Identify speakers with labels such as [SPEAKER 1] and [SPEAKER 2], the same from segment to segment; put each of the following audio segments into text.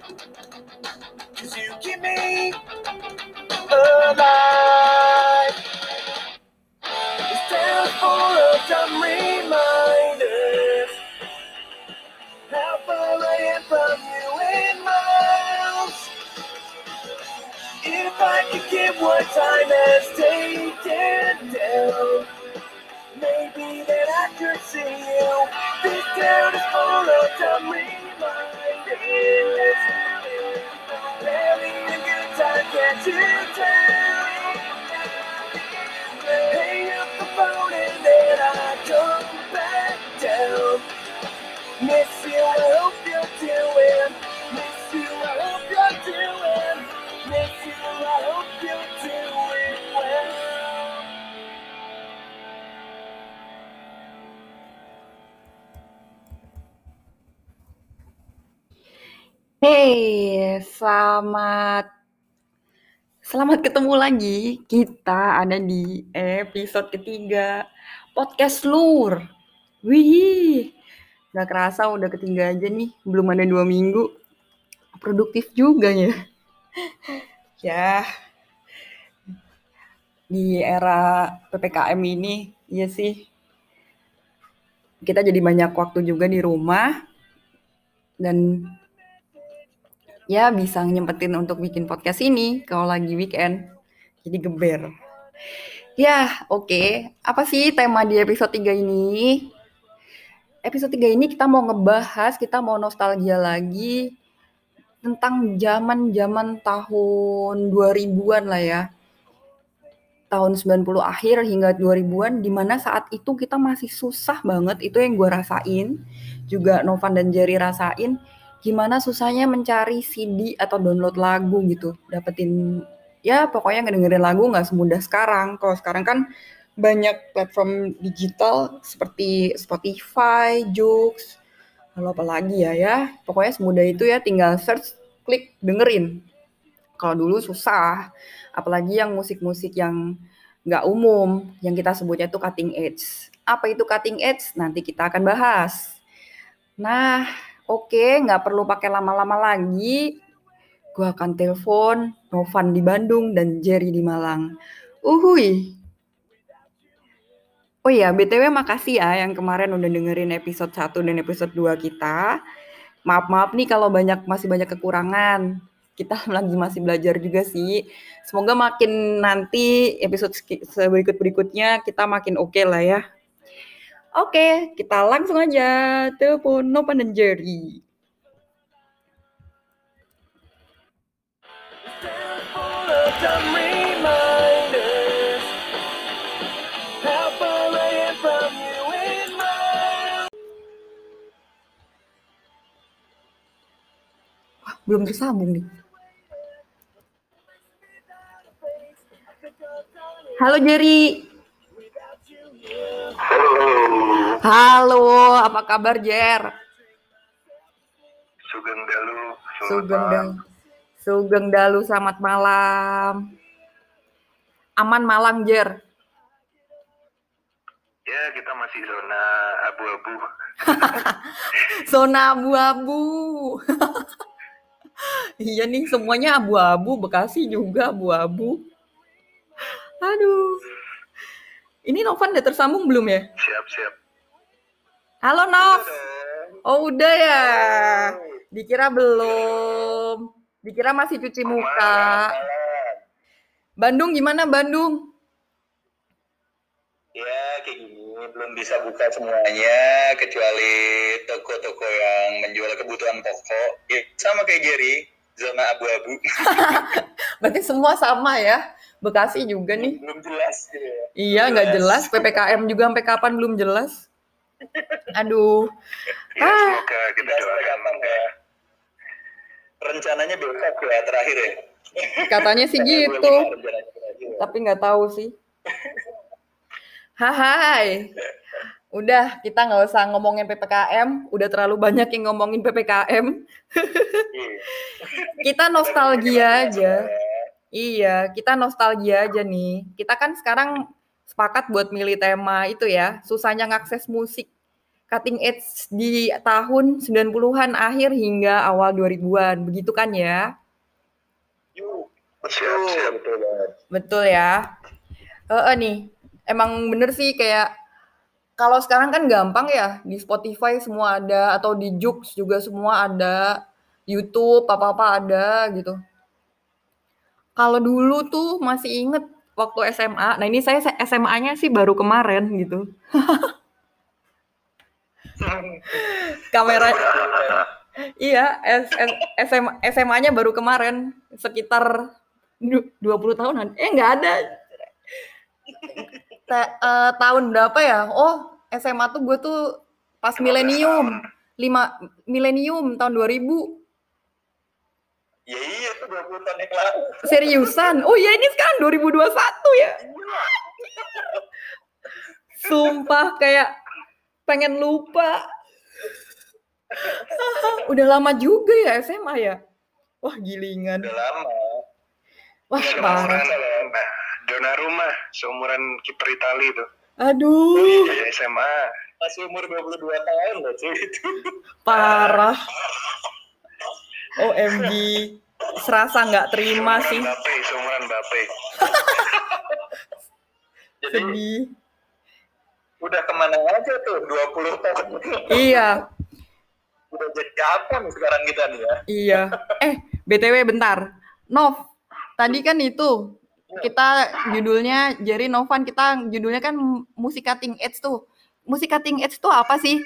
[SPEAKER 1] cause you keep me alive. This town's full of dumb reminders. How far I am from you in miles. If I could get what time has taken down, maybe then I could see you. This town is full of dumb reminders. A good time, can't you tell?
[SPEAKER 2] Hey, selamat selamat ketemu lagi. Kita ada di episode ketiga podcast Lur. Wih, nggak kerasa udah ketiga aja nih. Belum ada dua minggu. Produktif juga ya. ya, di era ppkm ini, iya sih. Kita jadi banyak waktu juga di rumah dan ya bisa nyempetin untuk bikin podcast ini kalau lagi weekend. Jadi geber. Ya, oke. Apa sih tema di episode 3 ini? Episode 3 ini kita mau ngebahas, kita mau nostalgia lagi tentang zaman-zaman tahun 2000-an lah ya. Tahun 90 akhir hingga 2000-an di mana saat itu kita masih susah banget itu yang gue rasain juga Novan dan Jerry rasain gimana susahnya mencari CD atau download lagu gitu. Dapetin ya pokoknya ngedengerin lagu nggak semudah sekarang. Kalau sekarang kan banyak platform digital seperti Spotify, Joox, lalu apa lagi ya ya. Pokoknya semudah itu ya tinggal search klik dengerin. Kalau dulu susah apalagi yang musik-musik yang nggak umum yang kita sebutnya itu cutting edge. Apa itu cutting edge? Nanti kita akan bahas. Nah Oke, nggak perlu pakai lama-lama lagi. Gue akan telepon Novan di Bandung dan Jerry di Malang. Uhui. Oh iya, BTW makasih ya yang kemarin udah dengerin episode 1 dan episode 2 kita. Maaf-maaf nih kalau banyak masih banyak kekurangan. Kita lagi masih belajar juga sih. Semoga makin nanti episode berikut-berikutnya kita makin oke okay lah ya. Oke, kita langsung aja telepon Nopan dan Jerry. Wah, belum tersambung nih. Halo Jerry.
[SPEAKER 3] Halo,
[SPEAKER 2] apa kabar Jer?
[SPEAKER 3] Sugeng Dalu.
[SPEAKER 2] Sugeng
[SPEAKER 3] malam.
[SPEAKER 2] Dalu. Sugeng Dalu, selamat malam. Aman Malang Jer.
[SPEAKER 3] Ya, kita masih zona abu-abu.
[SPEAKER 2] Zona abu-abu. iya nih, semuanya abu-abu. Bekasi juga abu-abu. Aduh. Ini Novan udah tersambung belum ya?
[SPEAKER 3] Siap-siap.
[SPEAKER 2] Halo Nov. Oh udah ya. Dikira belum. Dikira masih cuci muka. Bandung gimana Bandung?
[SPEAKER 4] Ya kayak gini belum bisa buka semuanya kecuali toko-toko yang menjual kebutuhan pokok. Ya, sama kayak Jerry, zona abu-abu.
[SPEAKER 2] Berarti semua sama ya. Bekasi juga nih.
[SPEAKER 4] belum jelas gitu ya.
[SPEAKER 2] Iya nggak jelas. PPKM juga sampai kapan belum jelas. Aduh.
[SPEAKER 3] Ya,
[SPEAKER 2] Ah.
[SPEAKER 3] semoga kita doakan.
[SPEAKER 4] kapan ya. Rencananya besok ya terakhir ya.
[SPEAKER 2] Katanya sih gitu.
[SPEAKER 4] 25 rencananya terakhir ya.
[SPEAKER 2] Tapi nggak tahu sih. Hai. Udah, kita nggak usah ngomongin PPKM. Udah terlalu banyak yang ngomongin PPKM.
[SPEAKER 4] Iya.
[SPEAKER 2] Kita nostalgia aja. Iya, kita nostalgia aja nih. Kita kan sekarang sepakat buat milih tema itu ya. Susahnya ngakses musik cutting edge di tahun 90-an akhir hingga awal 2000-an. Begitu kan ya?
[SPEAKER 4] Betul,
[SPEAKER 2] ya. Eh nih, emang bener sih kayak kalau sekarang kan gampang ya di Spotify semua ada atau di Joox juga semua ada, YouTube apa-apa ada gitu. Kalau dulu tuh masih inget waktu SMA. Nah ini saya SMA-nya sih baru kemarin gitu. Kamera iya S- SMA SMA-nya baru kemarin sekitar du- 20 tahunan. Eh nggak ada. Ta- eh, tahun berapa ya? Oh, SMA tuh gue tuh pas
[SPEAKER 3] 15
[SPEAKER 2] milenium. 5 milenium tahun 2000.
[SPEAKER 4] Ya iya tuh 20 tahun yang lalu.
[SPEAKER 2] Seriusan? Oh iya ini sekarang 2021 ya. Sumpah kayak pengen lupa. Udah lama juga ya SMA ya. Wah gilingan.
[SPEAKER 4] Udah lama.
[SPEAKER 2] Wah parah.
[SPEAKER 3] Nah, Dona Rumah, seumuran kiper Itali itu.
[SPEAKER 2] Aduh
[SPEAKER 3] Ya, SMA.
[SPEAKER 4] Masih umur 22 tahun loh cuy itu.
[SPEAKER 2] parah. OMG. Serasa nggak terima
[SPEAKER 3] Seumuran
[SPEAKER 2] sih.
[SPEAKER 3] Bape, seumuran Bape.
[SPEAKER 4] Jadi
[SPEAKER 2] Sedih.
[SPEAKER 4] udah ke mana aja tuh 20 tahun.
[SPEAKER 2] Iya.
[SPEAKER 4] Udah jadi apa nih sekarang kita nih ya?
[SPEAKER 2] Iya. Eh, BTW bentar. Nov, tadi kan itu kita judulnya Jerry Novan kita judulnya kan musik cutting edge tuh. Musik cutting edge tuh apa sih?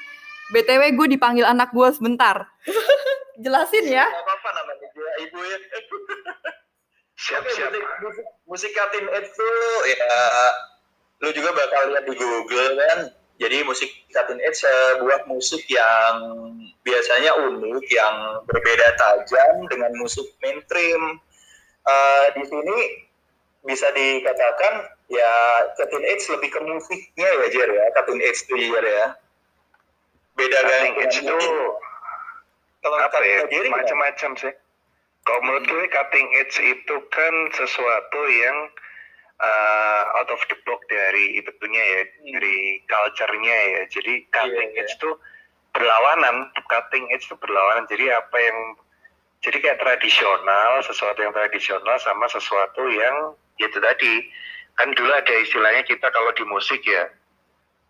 [SPEAKER 2] BTW gue dipanggil anak gue sebentar. Jelasin ya.
[SPEAKER 4] Gak apa-apa namanya dia ibu ya.
[SPEAKER 3] Siap,
[SPEAKER 4] Oke,
[SPEAKER 3] siap.
[SPEAKER 4] musik, musik, musik edge tuh ya lu juga bakal lihat di Google kan. Jadi musik cutting edge sebuah musik yang biasanya unik, yang berbeda tajam dengan musik mainstream. Eh, di sini bisa dikatakan ya cutting edge lebih ke musiknya ya Jer ya, cutting edge tuh Jer ya. Beda dengan
[SPEAKER 3] edge itu
[SPEAKER 4] kalau
[SPEAKER 3] apa ya? Macam-macam sih. Kalau menurut gue cutting edge itu kan sesuatu yang uh, out of the box dari itunya ya,
[SPEAKER 4] Hmm.
[SPEAKER 3] dari culture-nya ya. Jadi cutting
[SPEAKER 4] Iya,
[SPEAKER 3] edge itu berlawanan, cutting edge itu berlawanan. Jadi apa yang jadi kayak tradisional, sesuatu yang tradisional sama sesuatu yang ya itu tadi kan dulu ada istilahnya kita kalau di musik ya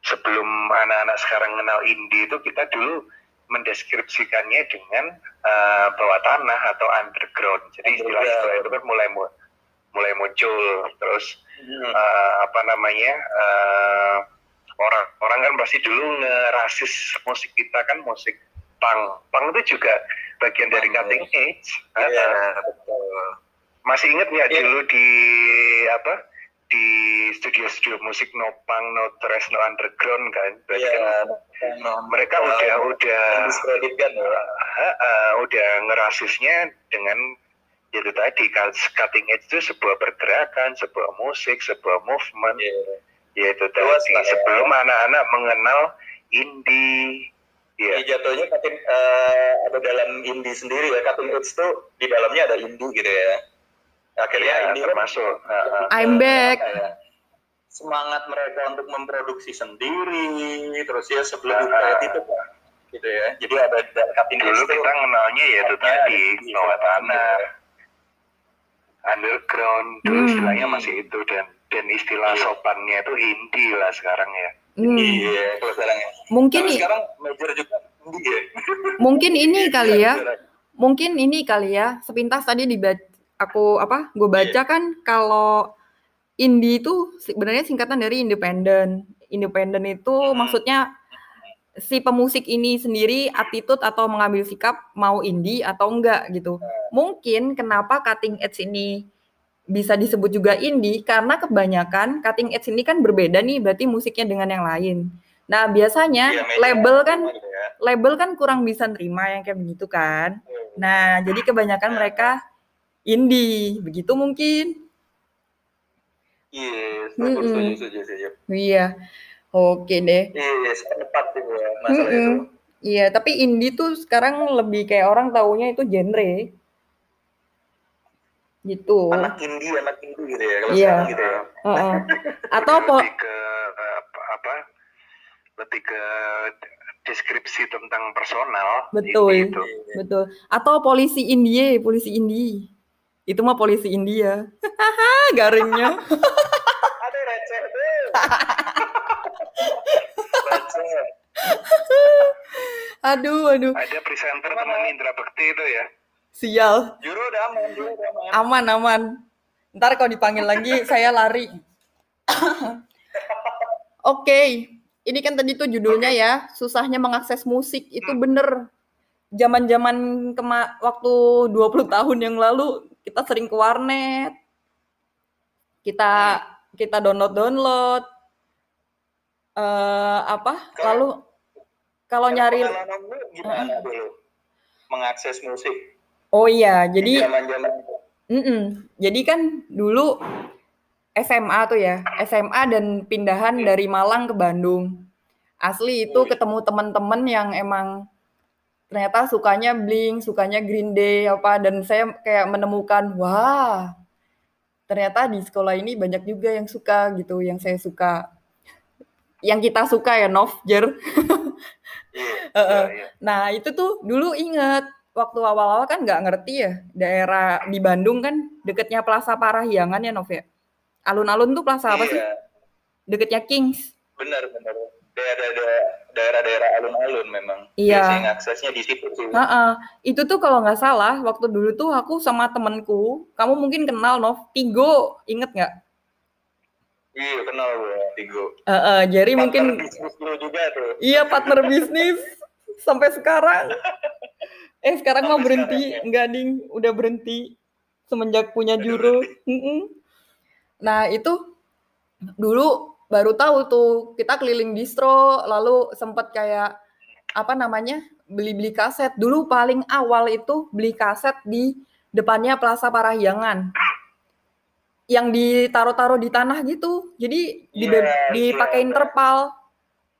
[SPEAKER 3] sebelum anak-anak sekarang kenal indie itu kita dulu mendeskripsikannya dengan eh, bawah tanah atau underground. Jadi istilah-istilah itu kan mulai mu- mulai muncul terus
[SPEAKER 4] Hmm.
[SPEAKER 3] eh, apa namanya eh, orang orang kan pasti dulu ngerasis musik kita kan musik punk. Punk itu juga bagian dari cutting edge.
[SPEAKER 4] Iya,
[SPEAKER 3] Eh,
[SPEAKER 4] betul.
[SPEAKER 3] masih inget nggak
[SPEAKER 4] Iya.
[SPEAKER 3] dulu di apa di studio-studio musik no punk no thrash no underground kan Berarti
[SPEAKER 4] Iya,
[SPEAKER 3] kan mereka udah udah
[SPEAKER 4] diskreditkan ya.
[SPEAKER 3] uh, uh, udah ngerasisnya dengan itu tadi kan cutting edge itu sebuah pergerakan sebuah musik sebuah movement
[SPEAKER 4] Iya.
[SPEAKER 3] yaitu
[SPEAKER 4] Luas
[SPEAKER 3] tadi
[SPEAKER 4] lah ya.
[SPEAKER 3] sebelum anak-anak mengenal indie ya
[SPEAKER 4] Jadi jatuhnya cutting eh, ada dalam indie sendiri ya. Cutting edge tuh di dalamnya ada indie gitu ya. Akhirnya
[SPEAKER 3] ya
[SPEAKER 4] kan
[SPEAKER 3] termasuk uh, uh,
[SPEAKER 2] I'm back.
[SPEAKER 4] ya, semangat mereka untuk memproduksi sendiri terus ya sebelum
[SPEAKER 3] Nah.
[SPEAKER 4] duet itu Pak. gitu ya jadi ada edge
[SPEAKER 3] dulu
[SPEAKER 4] tuh
[SPEAKER 3] kita kenalnya ya itu
[SPEAKER 4] Iya,
[SPEAKER 3] tadi
[SPEAKER 4] iya,
[SPEAKER 3] bawah
[SPEAKER 4] iya.
[SPEAKER 3] tanah underground dulu
[SPEAKER 2] Hmm.
[SPEAKER 3] istilahnya masih itu dan dan istilah
[SPEAKER 4] Iya.
[SPEAKER 3] sopannya itu indie lah sekarang ya
[SPEAKER 2] Hmm.
[SPEAKER 4] iya kalau sekarang ya
[SPEAKER 2] Mungkin
[SPEAKER 4] Tapi sekarang major juga indie ya
[SPEAKER 2] mungkin ini kali ya. Mungkin ini kali ya. Sepintas tadi di aku apa? Gue baca kan kalau indie itu sebenarnya singkatan dari independen. Independen itu
[SPEAKER 4] Hmm.
[SPEAKER 2] maksudnya si pemusik ini sendiri attitude atau mengambil sikap mau indie atau enggak gitu. Mungkin kenapa cutting edge ini bisa disebut juga indie karena kebanyakan cutting edge ini kan berbeda nih berarti musiknya dengan yang lain. Nah, biasanya
[SPEAKER 4] Iya, major
[SPEAKER 2] label kan
[SPEAKER 4] gitu ya.
[SPEAKER 2] label kan kurang bisa nerima yang kayak begitu kan. Nah, jadi kebanyakan mereka indie, begitu mungkin.
[SPEAKER 4] Iya, setuju,
[SPEAKER 2] Mm-mm.
[SPEAKER 4] setuju, setuju, setuju.
[SPEAKER 2] Iya. Oke deh.
[SPEAKER 4] Iya, tepat sih ya masalah
[SPEAKER 2] Mm-mm.
[SPEAKER 4] itu.
[SPEAKER 2] Iya, tapi indie tuh sekarang lebih kayak orang taunya itu genre. Gitu.
[SPEAKER 4] Anak indie, anak indie gitu ya, kalau
[SPEAKER 2] Iya.
[SPEAKER 4] sekarang gitu ya.
[SPEAKER 2] Heeh. Atau po
[SPEAKER 3] lebih ke apa, apa lebih ke deskripsi tentang personal
[SPEAKER 2] Betul.
[SPEAKER 3] indie itu.
[SPEAKER 2] betul. Atau polisi indie, polisi indie. Itu mah polisi India. Garingnya.
[SPEAKER 4] Receh.
[SPEAKER 2] Aduh, aduh.
[SPEAKER 3] ada presenter teman Indra Bekti itu ya
[SPEAKER 2] Sial.
[SPEAKER 4] Juru udah aman, juru udah aman.
[SPEAKER 2] Aman, aman. Ntar kalau dipanggil lagi, saya lari. Oke, ini kan tadi tuh judulnya ya, susahnya mengakses musik. Itu bener. Zaman-zaman kema waktu 20 tahun yang lalu, kita sering ke warnet. Kita kita download-download. eh apa? Lalu kalau nyari
[SPEAKER 4] dulu? Mengakses musik.
[SPEAKER 2] Oh iya, jadi
[SPEAKER 4] itu.
[SPEAKER 2] Mm-mm. Jadi kan dulu SMA tuh ya, SMA dan pindahan dari Malang ke Bandung. Asli itu ketemu teman-teman yang emang ternyata sukanya Blink, sukanya Green Day apa dan saya kayak menemukan wah ternyata di sekolah ini banyak juga yang suka gitu, yang saya suka. Yang kita suka ya Nov, Jer. Heeh.
[SPEAKER 4] iya, iya.
[SPEAKER 2] Nah itu tuh dulu inget waktu awal-awal kan nggak ngerti ya daerah di Bandung kan deketnya Plaza Parahyangan ya Nov ya. Alun-alun tuh plaza apa sih?
[SPEAKER 4] Iya,
[SPEAKER 2] Deketnya Kings.
[SPEAKER 4] benar benar. Daerah-daerah alun-alun memang.
[SPEAKER 2] Iya.
[SPEAKER 4] Biasanya aksesnya di situ sih.
[SPEAKER 2] Heeh. Itu tuh kalau nggak salah waktu dulu tuh aku sama temenku, kamu mungkin kenal Nov, Tigo, inget nggak?
[SPEAKER 4] Iya, kenal gue, Tigo.
[SPEAKER 2] Heeh, jadi mungkin
[SPEAKER 4] Partner lu juga tuh.
[SPEAKER 2] iya partner bisnis sampai sekarang. Eh sekarang mau
[SPEAKER 4] Sampai
[SPEAKER 2] berhenti,
[SPEAKER 4] sekarang, ya?
[SPEAKER 2] enggak ding, udah berhenti semenjak punya juru. Nah itu dulu baru tahu tuh kita keliling distro, lalu sempat kayak apa namanya beli-beli kaset. Dulu paling awal itu beli kaset di depannya Plaza Parahyangan yang ditaruh-taruh di tanah gitu. Jadi di,
[SPEAKER 4] Iya,
[SPEAKER 2] dipakein
[SPEAKER 4] iya.
[SPEAKER 2] terpal.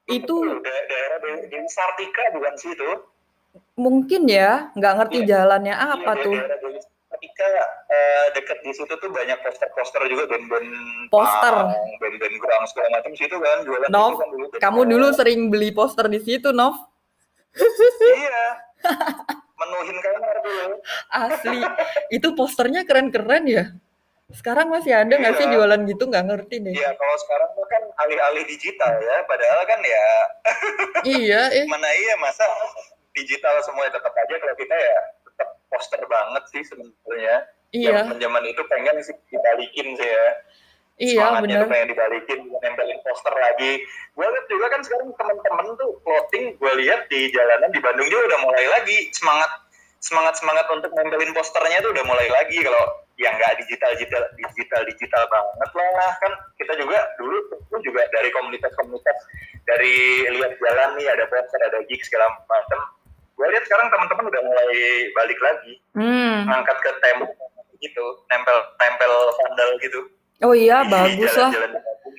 [SPEAKER 2] Itu
[SPEAKER 4] Da- daerah di, di Sartika bukan sih itu?
[SPEAKER 2] mungkin ya, nggak ngerti
[SPEAKER 4] Iya.
[SPEAKER 2] jalannya apa
[SPEAKER 4] Iya,
[SPEAKER 2] tuh.
[SPEAKER 4] Daerah di Sartika eh, dekat di situ tuh banyak poster-poster juga band-band
[SPEAKER 2] Poster.
[SPEAKER 4] band-band grunge segala macam situ kan jualan
[SPEAKER 2] Nov,
[SPEAKER 4] kan dulu.
[SPEAKER 2] Kamu dulu sering beli poster di situ, Nov.
[SPEAKER 4] Iya. Menuhin kamar dulu.
[SPEAKER 2] Asli. Itu posternya keren-keren ya. Sekarang masih ada nggak sih
[SPEAKER 4] Iya.
[SPEAKER 2] jualan gitu? Nggak ngerti deh.
[SPEAKER 4] Iya, kalau sekarang tuh kan alih-alih digital ya, padahal kan ya
[SPEAKER 2] Iya, eh.
[SPEAKER 4] mana iya masa digital semua tetap aja kalau kita ya poster banget sih sebenarnya.
[SPEAKER 2] Iya,
[SPEAKER 4] Zaman itu pengen sih dibalikin sih ya.
[SPEAKER 2] iya
[SPEAKER 4] Semangatnya tuh pengen dibalikin, nempelin poster lagi. Gue lihat juga kan sekarang teman-teman tuh clothing, gue lihat di jalanan di Bandung juga udah mulai lagi semangat semangat semangat untuk nempelin posternya tuh udah mulai lagi kalau yang nggak digital digital digital digital banget lah kan kita juga dulu tuh juga dari komunitas-komunitas dari lihat jalan nih ada poster ada gig segala macam gue lihat sekarang teman-teman udah mulai balik lagi
[SPEAKER 2] Hmm.
[SPEAKER 4] ngangkat ke tembok gitu nempel nempel vandal gitu
[SPEAKER 2] Oh iya, bagus lah.
[SPEAKER 4] jalan-jalan di Bandung.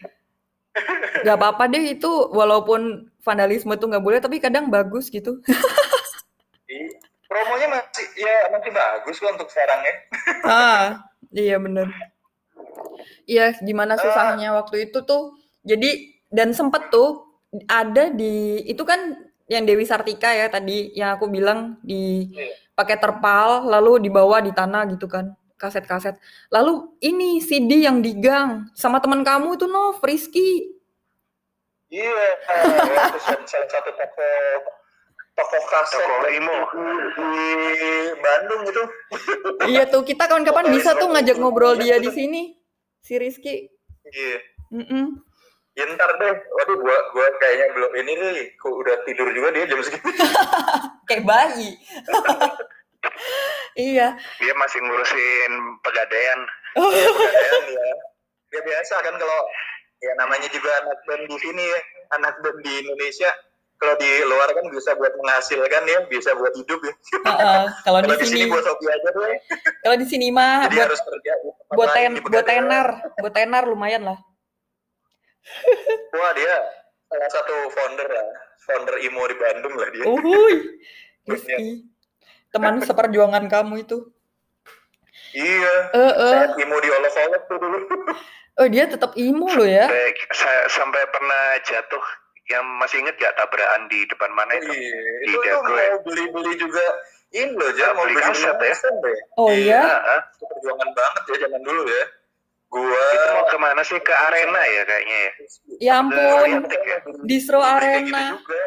[SPEAKER 2] Gak apa-apa deh itu, walaupun vandalisme tuh nggak boleh, tapi kadang bagus gitu.
[SPEAKER 4] Iya. promonya masih ya masih bagus kok untuk sekarang ya
[SPEAKER 2] ah, iya bener. Iya, gimana
[SPEAKER 4] Ah.
[SPEAKER 2] susahnya waktu itu tuh. Jadi dan sempet tuh ada di itu kan yang Dewi Sartika ya tadi yang aku bilang di
[SPEAKER 4] Iya.
[SPEAKER 2] pakai terpal lalu dibawa di tanah gitu kan kaset-kaset. Lalu ini CD yang digang sama teman kamu itu Nov, Rizky.
[SPEAKER 4] Iya, waktu salah satu toko toko kaset
[SPEAKER 3] Toko Imo.
[SPEAKER 4] di Bandung itu.
[SPEAKER 2] iya tuh kita kapan-kapan bisa tuh ngajak ngobrol dia di sini si Rizky.
[SPEAKER 4] Iya.
[SPEAKER 2] Mm-mm.
[SPEAKER 4] Ya ntar deh, waduh gua gua kayaknya belum ini nih, kok udah tidur juga dia jam segitu.
[SPEAKER 2] Kayak bayi. iya.
[SPEAKER 3] Dia masih ngurusin pegadaian.
[SPEAKER 4] Keadaan ya. Ya biasa kan kalau ya namanya juga anak band di sini ya, anak band di Indonesia kalau di luar kan bisa buat menghasilkan ya, bisa buat hidup ya.
[SPEAKER 2] Heeh, kalau di
[SPEAKER 4] Kalau di
[SPEAKER 2] sini
[SPEAKER 4] buat hobi aja deh.
[SPEAKER 2] kalau di sini mah
[SPEAKER 4] Jadi
[SPEAKER 2] buat
[SPEAKER 4] harus kerja
[SPEAKER 2] buat ten buat
[SPEAKER 4] pegadaian.
[SPEAKER 2] tenar, buat tenar lumayan lah.
[SPEAKER 4] Wah dia salah satu founder lah, founder IMO di Bandung lah dia.
[SPEAKER 2] Uhuy. Rizky. Teman seperjuangan kamu itu.
[SPEAKER 4] Iya.
[SPEAKER 2] Eh, eh.
[SPEAKER 4] Saat IMO diolok-olok tuh dulu.
[SPEAKER 2] Oh, dia tetap imo loh ya.
[SPEAKER 3] Sampai, saya sampai pernah jatuh yang masih inget gak tabrakan di depan mana itu?
[SPEAKER 4] Iya.
[SPEAKER 3] Di
[SPEAKER 4] Itu tuh
[SPEAKER 3] Dago
[SPEAKER 4] mau beli-beli juga ini loh, Jar, mau
[SPEAKER 3] Beli kaset ya?
[SPEAKER 4] deh.
[SPEAKER 2] Oh
[SPEAKER 4] Iya.
[SPEAKER 2] ya.
[SPEAKER 4] Perjuangan banget ya zaman dulu ya. Gua
[SPEAKER 3] Itu mau ke mana sih? Ke arena ya kayaknya ya?
[SPEAKER 2] Ya ampun.
[SPEAKER 3] Ya?
[SPEAKER 2] Distro
[SPEAKER 4] Kayak gitu
[SPEAKER 2] Arena.
[SPEAKER 4] juga.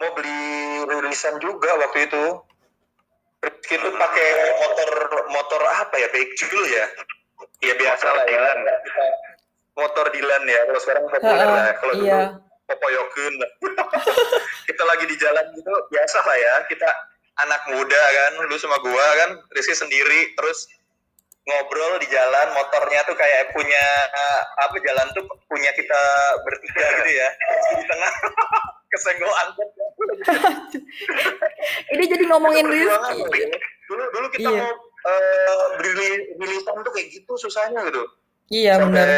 [SPEAKER 4] Mau beli rilisan juga waktu itu. Rizky tuh pakai motor motor apa ya? Bejul ya? Ya biasa
[SPEAKER 3] Motor
[SPEAKER 4] lah ya.
[SPEAKER 3] Dylan.
[SPEAKER 4] Kita- Motor Dilan ya. Kalau sekarang populer lah. Kalau dulu
[SPEAKER 2] iya.
[SPEAKER 4] Popoyokun lah. kita lagi di jalan gitu biasa lah ya. Kita anak muda kan, lu sama gua kan, Rizky sendiri terus ngobrol di jalan motornya tuh kayak punya eh, apa jalan tuh punya kita bertiga gitu ya di tengah kesenggol angkot
[SPEAKER 2] Ini jadi ngomongin
[SPEAKER 4] loh, ya. dulu dulu kita
[SPEAKER 2] Iya.
[SPEAKER 4] mau eh, beli rilisan tuh kayak gitu susahnya gitu
[SPEAKER 2] Iya
[SPEAKER 4] sampai
[SPEAKER 2] benar.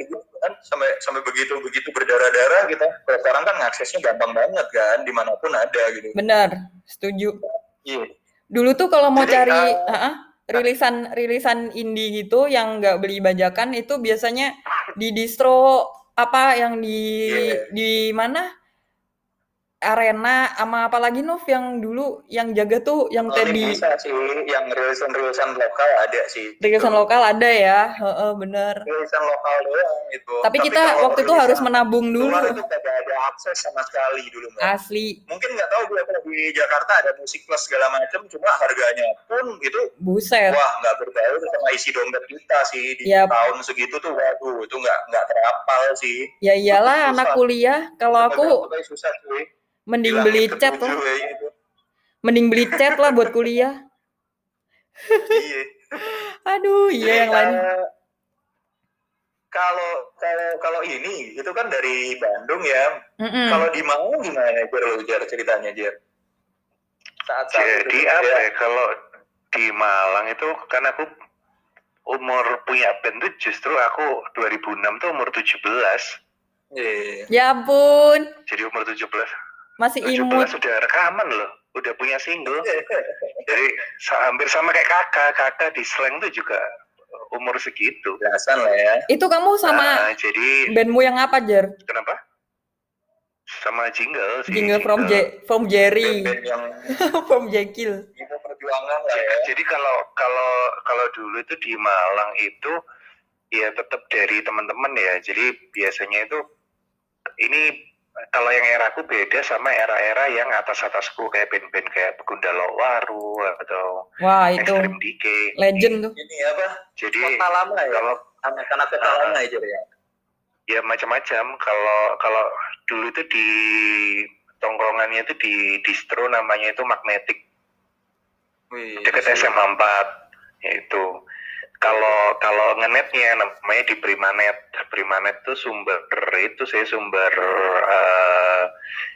[SPEAKER 4] gitu kan sampai sampai begitu begitu berdarah-darah kita kalau sekarang kan aksesnya gampang banget kan di mana pun ada gitu
[SPEAKER 2] Benar. Setuju.
[SPEAKER 4] iya
[SPEAKER 2] Dulu tuh kalau mau
[SPEAKER 4] Jadi,
[SPEAKER 2] cari ah, ah, rilisan rilisan indie gitu yang nggak beli bajakan itu biasanya di distro apa yang di
[SPEAKER 4] Iya.
[SPEAKER 2] di mana arena sama apa lagi Nov yang dulu yang jaga tuh yang
[SPEAKER 4] Oh,
[SPEAKER 2] Teddy?
[SPEAKER 4] bisa sih yang rilisan-rilisan lokal ada sih.
[SPEAKER 2] Rilisan
[SPEAKER 4] Gitu.
[SPEAKER 2] lokal ada ya? Heeh, bener.
[SPEAKER 4] Rilisan lokal doang itu
[SPEAKER 2] tapi kita
[SPEAKER 4] kalau
[SPEAKER 2] waktu itu
[SPEAKER 4] rilisan
[SPEAKER 2] harus menabung dulu.
[SPEAKER 4] itu tidak ada akses sama sekali dulu Mbak.
[SPEAKER 2] asli.
[SPEAKER 4] Mungkin nggak tahu gue kalau di Jakarta ada musik plus segala macam cuma harganya pun itu
[SPEAKER 2] buset.
[SPEAKER 4] wah nggak berbaur sama isi dompet kita sih di
[SPEAKER 2] Yap.
[SPEAKER 4] tahun segitu tuh waduh itu nggak nggak terapal sih.
[SPEAKER 2] Ya iyalah anak kuliah kalau aku
[SPEAKER 4] susah cuy
[SPEAKER 2] mending
[SPEAKER 4] Bilangin
[SPEAKER 2] beli cat lah
[SPEAKER 4] gitu.
[SPEAKER 2] mending beli cat lah buat kuliah
[SPEAKER 4] iya
[SPEAKER 2] aduh iya yang lain
[SPEAKER 4] eh, kalau kalau kalau ini itu kan dari Bandung ya
[SPEAKER 2] Mm-mm.
[SPEAKER 4] kalau di Malang gimana Jer lu Jer ceritanya Jer saat saat
[SPEAKER 3] Jadi
[SPEAKER 4] itu
[SPEAKER 3] apa
[SPEAKER 4] ya.
[SPEAKER 3] ya? Kalau di Malang itu kan aku umur punya band tuh justru aku 2006 tuh umur 17.
[SPEAKER 4] Iya.
[SPEAKER 2] ya ampun
[SPEAKER 3] Jadi umur 17
[SPEAKER 2] masih
[SPEAKER 3] 17
[SPEAKER 2] imut
[SPEAKER 3] sudah rekaman loh, udah punya single. Jadi hampir sama kayak kakak, kakak di slang tuh juga umur segitu.
[SPEAKER 4] Belasan lah ya.
[SPEAKER 2] itu kamu sama
[SPEAKER 3] Nah, jadi
[SPEAKER 2] bandmu yang apa Jer
[SPEAKER 3] kenapa? Sama jingle sih.
[SPEAKER 2] jingle from J from Jerry
[SPEAKER 4] Band-band yang
[SPEAKER 2] from Jekyll
[SPEAKER 4] itu perjuangan lah ya.
[SPEAKER 3] Jadi kalau kalau kalau dulu itu di Malang itu ya tetap dari teman-teman ya. Jadi biasanya itu ini kalau yang era aku beda sama era-era yang atas-atasku kayak band-band kayak Begundalo Waru atau
[SPEAKER 2] wah itu
[SPEAKER 3] Extreme Decay.
[SPEAKER 2] legend tuh
[SPEAKER 4] Ini apa?
[SPEAKER 3] Jadi
[SPEAKER 4] Kota lama ya.
[SPEAKER 3] kalau
[SPEAKER 4] Anak-anak kota
[SPEAKER 3] Ah.
[SPEAKER 4] lama ya Jer ya.
[SPEAKER 3] ya macam-macam kalau kalau dulu itu di tongkrongannya itu di distro namanya itu Magnetic
[SPEAKER 4] Wih,
[SPEAKER 3] dekat SMA 4 yaitu kalau kalau ngenetnya namanya di Primanet Primanet itu sumber itu saya sumber eh,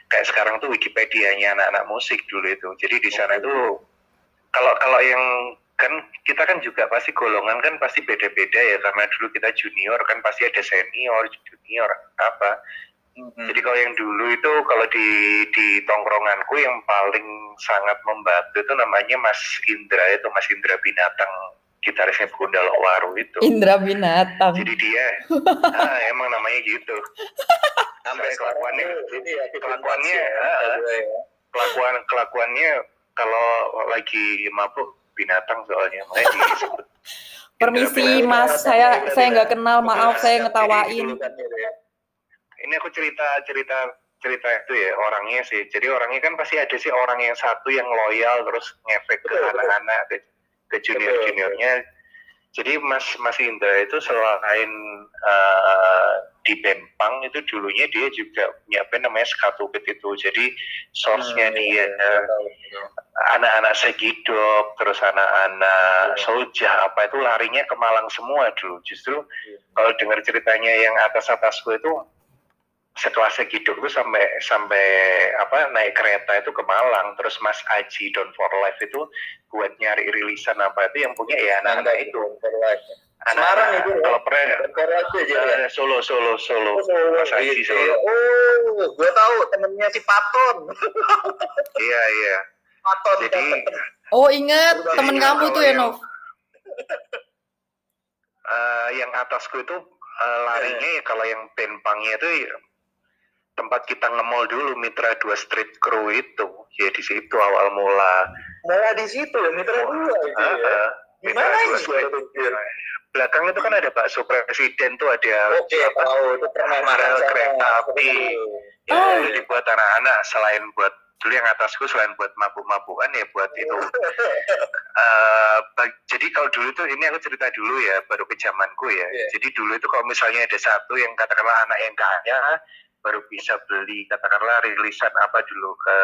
[SPEAKER 3] kayak sekarang tuh Wikipedia-nya anak-anak musik dulu itu. Jadi di sana itu kalau kalau yang kan kita kan juga pasti golongan kan pasti beda-beda ya. Karena dulu kita junior kan pasti ada senior junior apa.
[SPEAKER 4] Mhm.
[SPEAKER 3] jadi kalau yang dulu itu kalau di di tongkronganku yang paling sangat membantu itu namanya Mas Indra itu Mas Indra Binatang gitarisnya Gundala Waru itu
[SPEAKER 2] Indra binatang.
[SPEAKER 3] jadi dia ah, emang namanya gitu
[SPEAKER 4] sampai sekarang
[SPEAKER 3] kelakuannya-
[SPEAKER 4] ya
[SPEAKER 3] kelakuannya,
[SPEAKER 4] ya,
[SPEAKER 3] ah.
[SPEAKER 4] ya.
[SPEAKER 3] kelakuan kelakuannya kalau lagi mabuk binatang soalnya makanya disebut
[SPEAKER 2] Permisi
[SPEAKER 3] Indra
[SPEAKER 2] Mas,
[SPEAKER 4] Binatang.
[SPEAKER 2] saya
[SPEAKER 4] Indra
[SPEAKER 2] saya nggak
[SPEAKER 4] Binatang.
[SPEAKER 2] kenal, maaf saya ngetawain.
[SPEAKER 4] ya.
[SPEAKER 3] ini aku cerita cerita cerita itu ya orangnya sih jadi orangnya kan pasti ada sih orang yang satu yang loyal terus ngefek ke anak-anak ke, junior juniornya jadi Mas Mas Indra itu selain eh, di Bempang itu dulunya dia juga punya band namanya Skatubit itu jadi source-nya
[SPEAKER 4] Hmm,
[SPEAKER 3] dia
[SPEAKER 4] iya, iya, tahu, tahu.
[SPEAKER 3] anak-anak Segidok terus anak-anak
[SPEAKER 4] Iya.
[SPEAKER 3] Soja apa itu larinya ke Malang semua dulu justru
[SPEAKER 4] Iya.
[SPEAKER 3] kalau dengar ceritanya yang atas atasku itu setelah Segidok itu sampai sampai apa naik kereta itu ke Malang terus Mas Aji Don for Life itu buat nyari rilisan apa itu yang punya ya anak-anak itu
[SPEAKER 4] Semarang itu ya?
[SPEAKER 3] kalau pernah
[SPEAKER 4] ya.
[SPEAKER 3] eh, Solo Solo Solo
[SPEAKER 4] Oh,
[SPEAKER 3] Mas Aji
[SPEAKER 4] gitu.
[SPEAKER 3] Solo
[SPEAKER 4] Oh, gue tahu temennya si Paton.
[SPEAKER 3] iya iya
[SPEAKER 4] Paton.
[SPEAKER 3] jadi
[SPEAKER 2] Oh inget temen kamu tuh ya
[SPEAKER 3] yang-
[SPEAKER 2] Nov.
[SPEAKER 3] eh, yang atasku itu eh, larinya ya kalau yang Benpangnya itu ya, tempat kita ngemol dulu Mitra 2 Street Crew itu ya di situ awal mula
[SPEAKER 4] Malah di situ ya, mitra dua itu ya. Gimana
[SPEAKER 3] Mitra 2
[SPEAKER 4] ini gue
[SPEAKER 3] Street
[SPEAKER 4] pikir?
[SPEAKER 3] belakang itu kan ada bakso presiden tuh ada
[SPEAKER 4] Oke, tahu itu pernah marah
[SPEAKER 3] kereta api. Ya,
[SPEAKER 2] Oh.
[SPEAKER 3] jadi buat anak-anak selain buat dulu yang atasku selain buat mabuk-mabukan ya buat itu Eh, bag- jadi kalau dulu tuh ini aku cerita dulu ya baru ke zamanku ya
[SPEAKER 4] Iya.
[SPEAKER 3] jadi dulu itu kalau misalnya ada satu yang katakanlah anak yang kaya baru bisa beli katakanlah rilisan apa dulu ke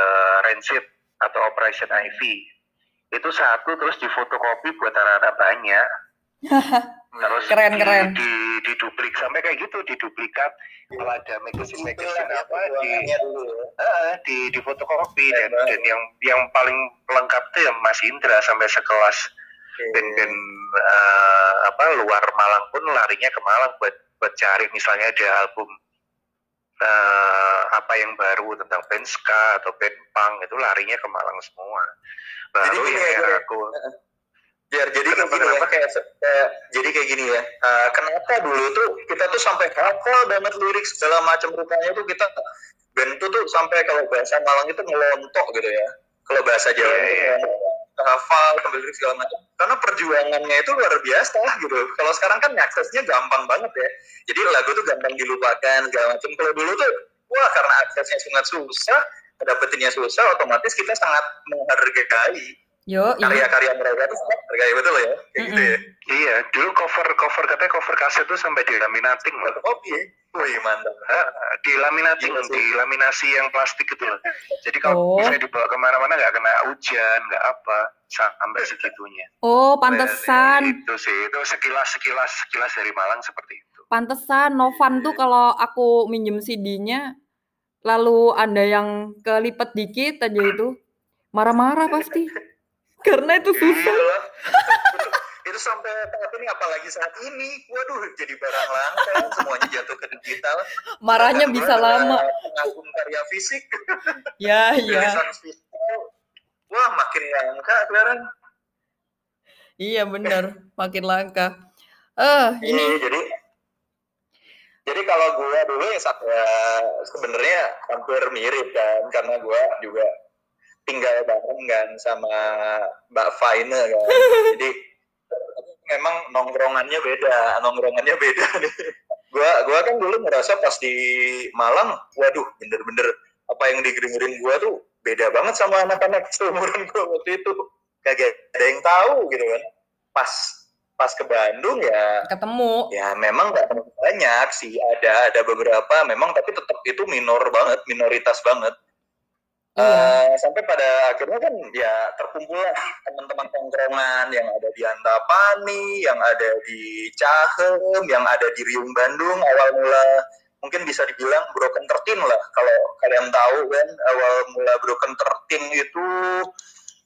[SPEAKER 3] Rancid atau Operation Ivy itu satu terus difotokopi buat anak-anak banyak terus
[SPEAKER 2] Keren,
[SPEAKER 3] di,
[SPEAKER 2] keren.
[SPEAKER 3] di, diduplik sampai kayak gitu diduplikat kalau ada magazine magazine
[SPEAKER 4] ya
[SPEAKER 3] apa di
[SPEAKER 4] ya.
[SPEAKER 3] Di di fotokopi dan, dan yang yang paling lengkap tuh ya Mas Indra sampai sekelas
[SPEAKER 4] Oke.
[SPEAKER 3] band-band eh, apa luar Malang pun larinya ke Malang buat buat cari misalnya ada album eh, apa yang baru tentang band ska atau band punk itu larinya ke Malang semua.
[SPEAKER 4] Jadi
[SPEAKER 3] Baru
[SPEAKER 4] gini
[SPEAKER 3] yang,
[SPEAKER 4] ya, Bre.
[SPEAKER 3] aku
[SPEAKER 4] biar jadi kayak
[SPEAKER 3] Kenapa,
[SPEAKER 4] gini ya
[SPEAKER 3] kenapa?
[SPEAKER 4] kayak, kayak- jadi kayak gini ya Eh, kenapa dulu tuh kita tuh sampai hafal banget lirik segala macam rupanya tuh kita band itu tuh sampai kalau bahasa Malang itu ngelontok gitu ya kalau bahasa Jawa
[SPEAKER 3] Iya,
[SPEAKER 4] itu
[SPEAKER 3] iya.
[SPEAKER 4] Hafal sambil lirik segala macam. Karena perjuangannya itu luar biasa gitu. Kalau sekarang kan aksesnya gampang banget ya. Jadi lagu tuh gampang dilupakan segala macam. Kalau dulu tuh wah karena aksesnya sangat susah dapetinnya susah otomatis kita sangat menghargai
[SPEAKER 2] Yo, iya.
[SPEAKER 4] karya-karya mereka itu sangat hargai betul ya kayak gitu ya
[SPEAKER 3] iya dulu cover cover katanya cover kaset tuh sampai dilaminating loh.
[SPEAKER 4] oke wih mantap
[SPEAKER 3] Ah, dilaminating,
[SPEAKER 4] Iya sih.
[SPEAKER 3] dilaminasi yang plastik itu loh. Jadi kalau
[SPEAKER 2] Oh.
[SPEAKER 3] bisa dibawa ke mana-mana nggak kena hujan, nggak apa, sampai segitunya.
[SPEAKER 2] Oh, pantesan.
[SPEAKER 3] Itu sih, itu sekilas sekilas sekilas dari Malang seperti itu.
[SPEAKER 2] Pantesan Novan tuh kalau aku minjem CD-nya lalu ada yang kelipet dikit aja itu marah-marah pasti. Karena itu susah.
[SPEAKER 4] Itu sampai saat ini apalagi saat ini. Waduh jadi barang langka. Semuanya jatuh ke digital.
[SPEAKER 2] Marahnya bisa lama.
[SPEAKER 4] pengagum karya fisik.
[SPEAKER 2] Ya, ya.
[SPEAKER 4] fisik. Wah makin langka sekarang.
[SPEAKER 2] Iya bener, makin langka. Eh, ini.
[SPEAKER 4] Iya, jadi jadi kalau gue dulu ya, ya sebenarnya hampir mirip kan karena gue juga tinggal bareng kan sama Mbak Faina kan. Jadi memang nongkrongannya beda nongkrongannya beda nih. Gue gua kan dulu merasa pas di Malang waduh bener-bener apa yang didengerin gue tuh beda banget sama anak-anak seumuran gue waktu itu. Kagak ada yang tahu gitu kan. Pas pas ke Bandung ya
[SPEAKER 2] ketemu.
[SPEAKER 4] ya memang nggak banyak sih. Ada ada beberapa memang tapi tetap itu minor banget minoritas banget Eh, sampai pada akhirnya kan ya terkumpul lah teman-teman tongkrongan yang ada di Antapani yang ada di Cahem yang ada di Riung Bandung awal mula. Mungkin bisa dibilang Broken Tertin lah kalau kalian tahu kan awal mula Broken Tertin itu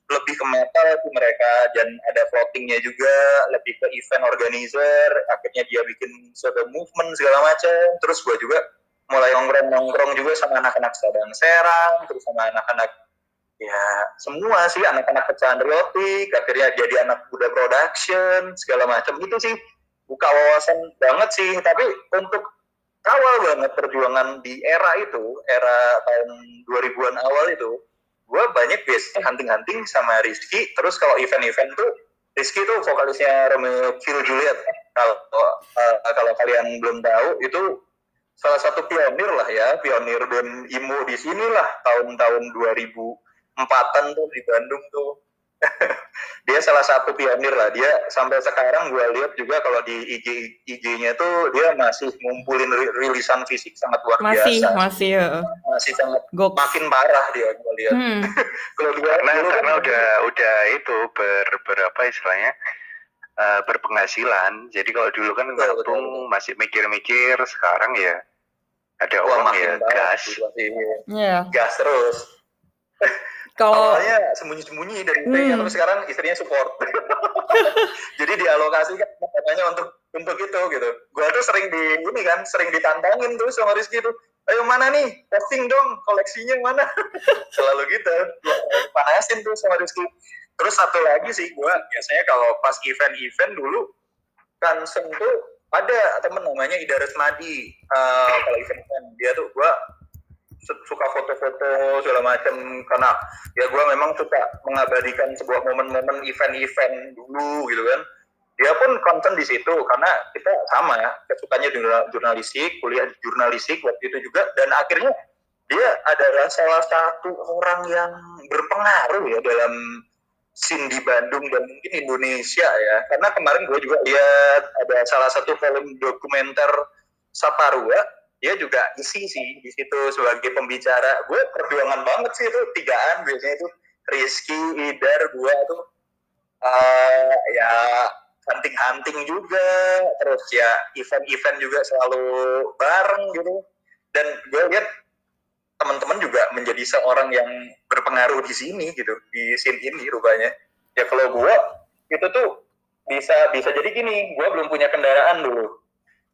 [SPEAKER 4] lebih ke metal sih mereka dan ada floatingnya juga lebih ke event organizer akhirnya dia bikin suatu movement segala macam. Terus gua juga mulai nongkrong nongkrong juga sama anak-anak Sadang Serang terus sama anak-anak ya semua sih anak-anak pecahan riotik akhirnya jadi anak muda production segala macam. Itu sih buka wawasan banget sih. Tapi untuk awal banget perjuangan di era itu era tahun 2000-an awal itu gue banyak biasanya hunting-hunting sama Rizky. Terus kalau event-event tuh Rizky tuh vokalisnya Romeo Kill Juliet. Kalau uh, kalau kalian belum tahu itu salah satu pionir lah ya pionir band emo di sini lah tahun-tahun 2004-an tuh di Bandung tuh. Dia salah satu pionir lah. Dia sampai sekarang gue lihat juga kalau di IG IG-nya tuh dia masih ngumpulin rilisan fisik sangat luar
[SPEAKER 2] masih,
[SPEAKER 4] biasa.
[SPEAKER 2] Masih, uh,
[SPEAKER 4] masih sangat
[SPEAKER 2] Gok.
[SPEAKER 4] makin parah dia gue lihat.
[SPEAKER 2] Hmm.
[SPEAKER 4] kalau dia
[SPEAKER 3] karena
[SPEAKER 4] dulu kan
[SPEAKER 3] karena udah udah itu ber berapa istilahnya eh, berpenghasilan. Jadi kalau dulu kan
[SPEAKER 4] Betul, betul,
[SPEAKER 3] nabung
[SPEAKER 4] betul.
[SPEAKER 3] masih mikir-mikir sekarang ya ada
[SPEAKER 4] wah,
[SPEAKER 3] uang ya gas.
[SPEAKER 4] sih, masih
[SPEAKER 2] Iya.
[SPEAKER 4] gas terus.
[SPEAKER 2] Kalau
[SPEAKER 4] awalnya sembunyi-sembunyi dari istrinya
[SPEAKER 2] Hmm.
[SPEAKER 4] tapi sekarang istrinya support. Jadi dialokasikan katanya untuk untuk itu gitu. Gua tuh sering di ini kan sering ditantangin tuh sama Rizky tuh. Ayo mana nih? Posting dong koleksinya mana? Selalu gitu. Panasin tuh sama Rizky terus satu lagi sih gua biasanya kalau pas event-event dulu kan tuh ada temen namanya Ida Resmadi. Eh, kalau event-event dia tuh su- suka foto-foto segala macam karena ya gue memang suka mengabadikan sebuah momen-momen event-event dulu gitu kan. Dia pun concern di situ karena kita sama ya kesukanya jurnal- jurnalistik kuliah jurnalistik waktu itu juga. Dan akhirnya dia adalah salah satu orang yang berpengaruh ya dalam scene di Bandung dan mungkin Indonesia ya. Karena kemarin gue juga lihat ada salah satu film dokumenter Saparua dia juga isi sih di situ sebagai pembicara. Gue perjuangan banget sih itu tigaan biasanya itu. Rizky Idar gue tuh eh, ya hunting-hunting juga. Terus ya event-event juga selalu bareng gitu. Dan gue lihat teman-teman juga menjadi seorang yang berpengaruh di sini gitu di scene ini rupanya ya kalau gue itu tuh bisa bisa jadi gini gue belum punya kendaraan dulu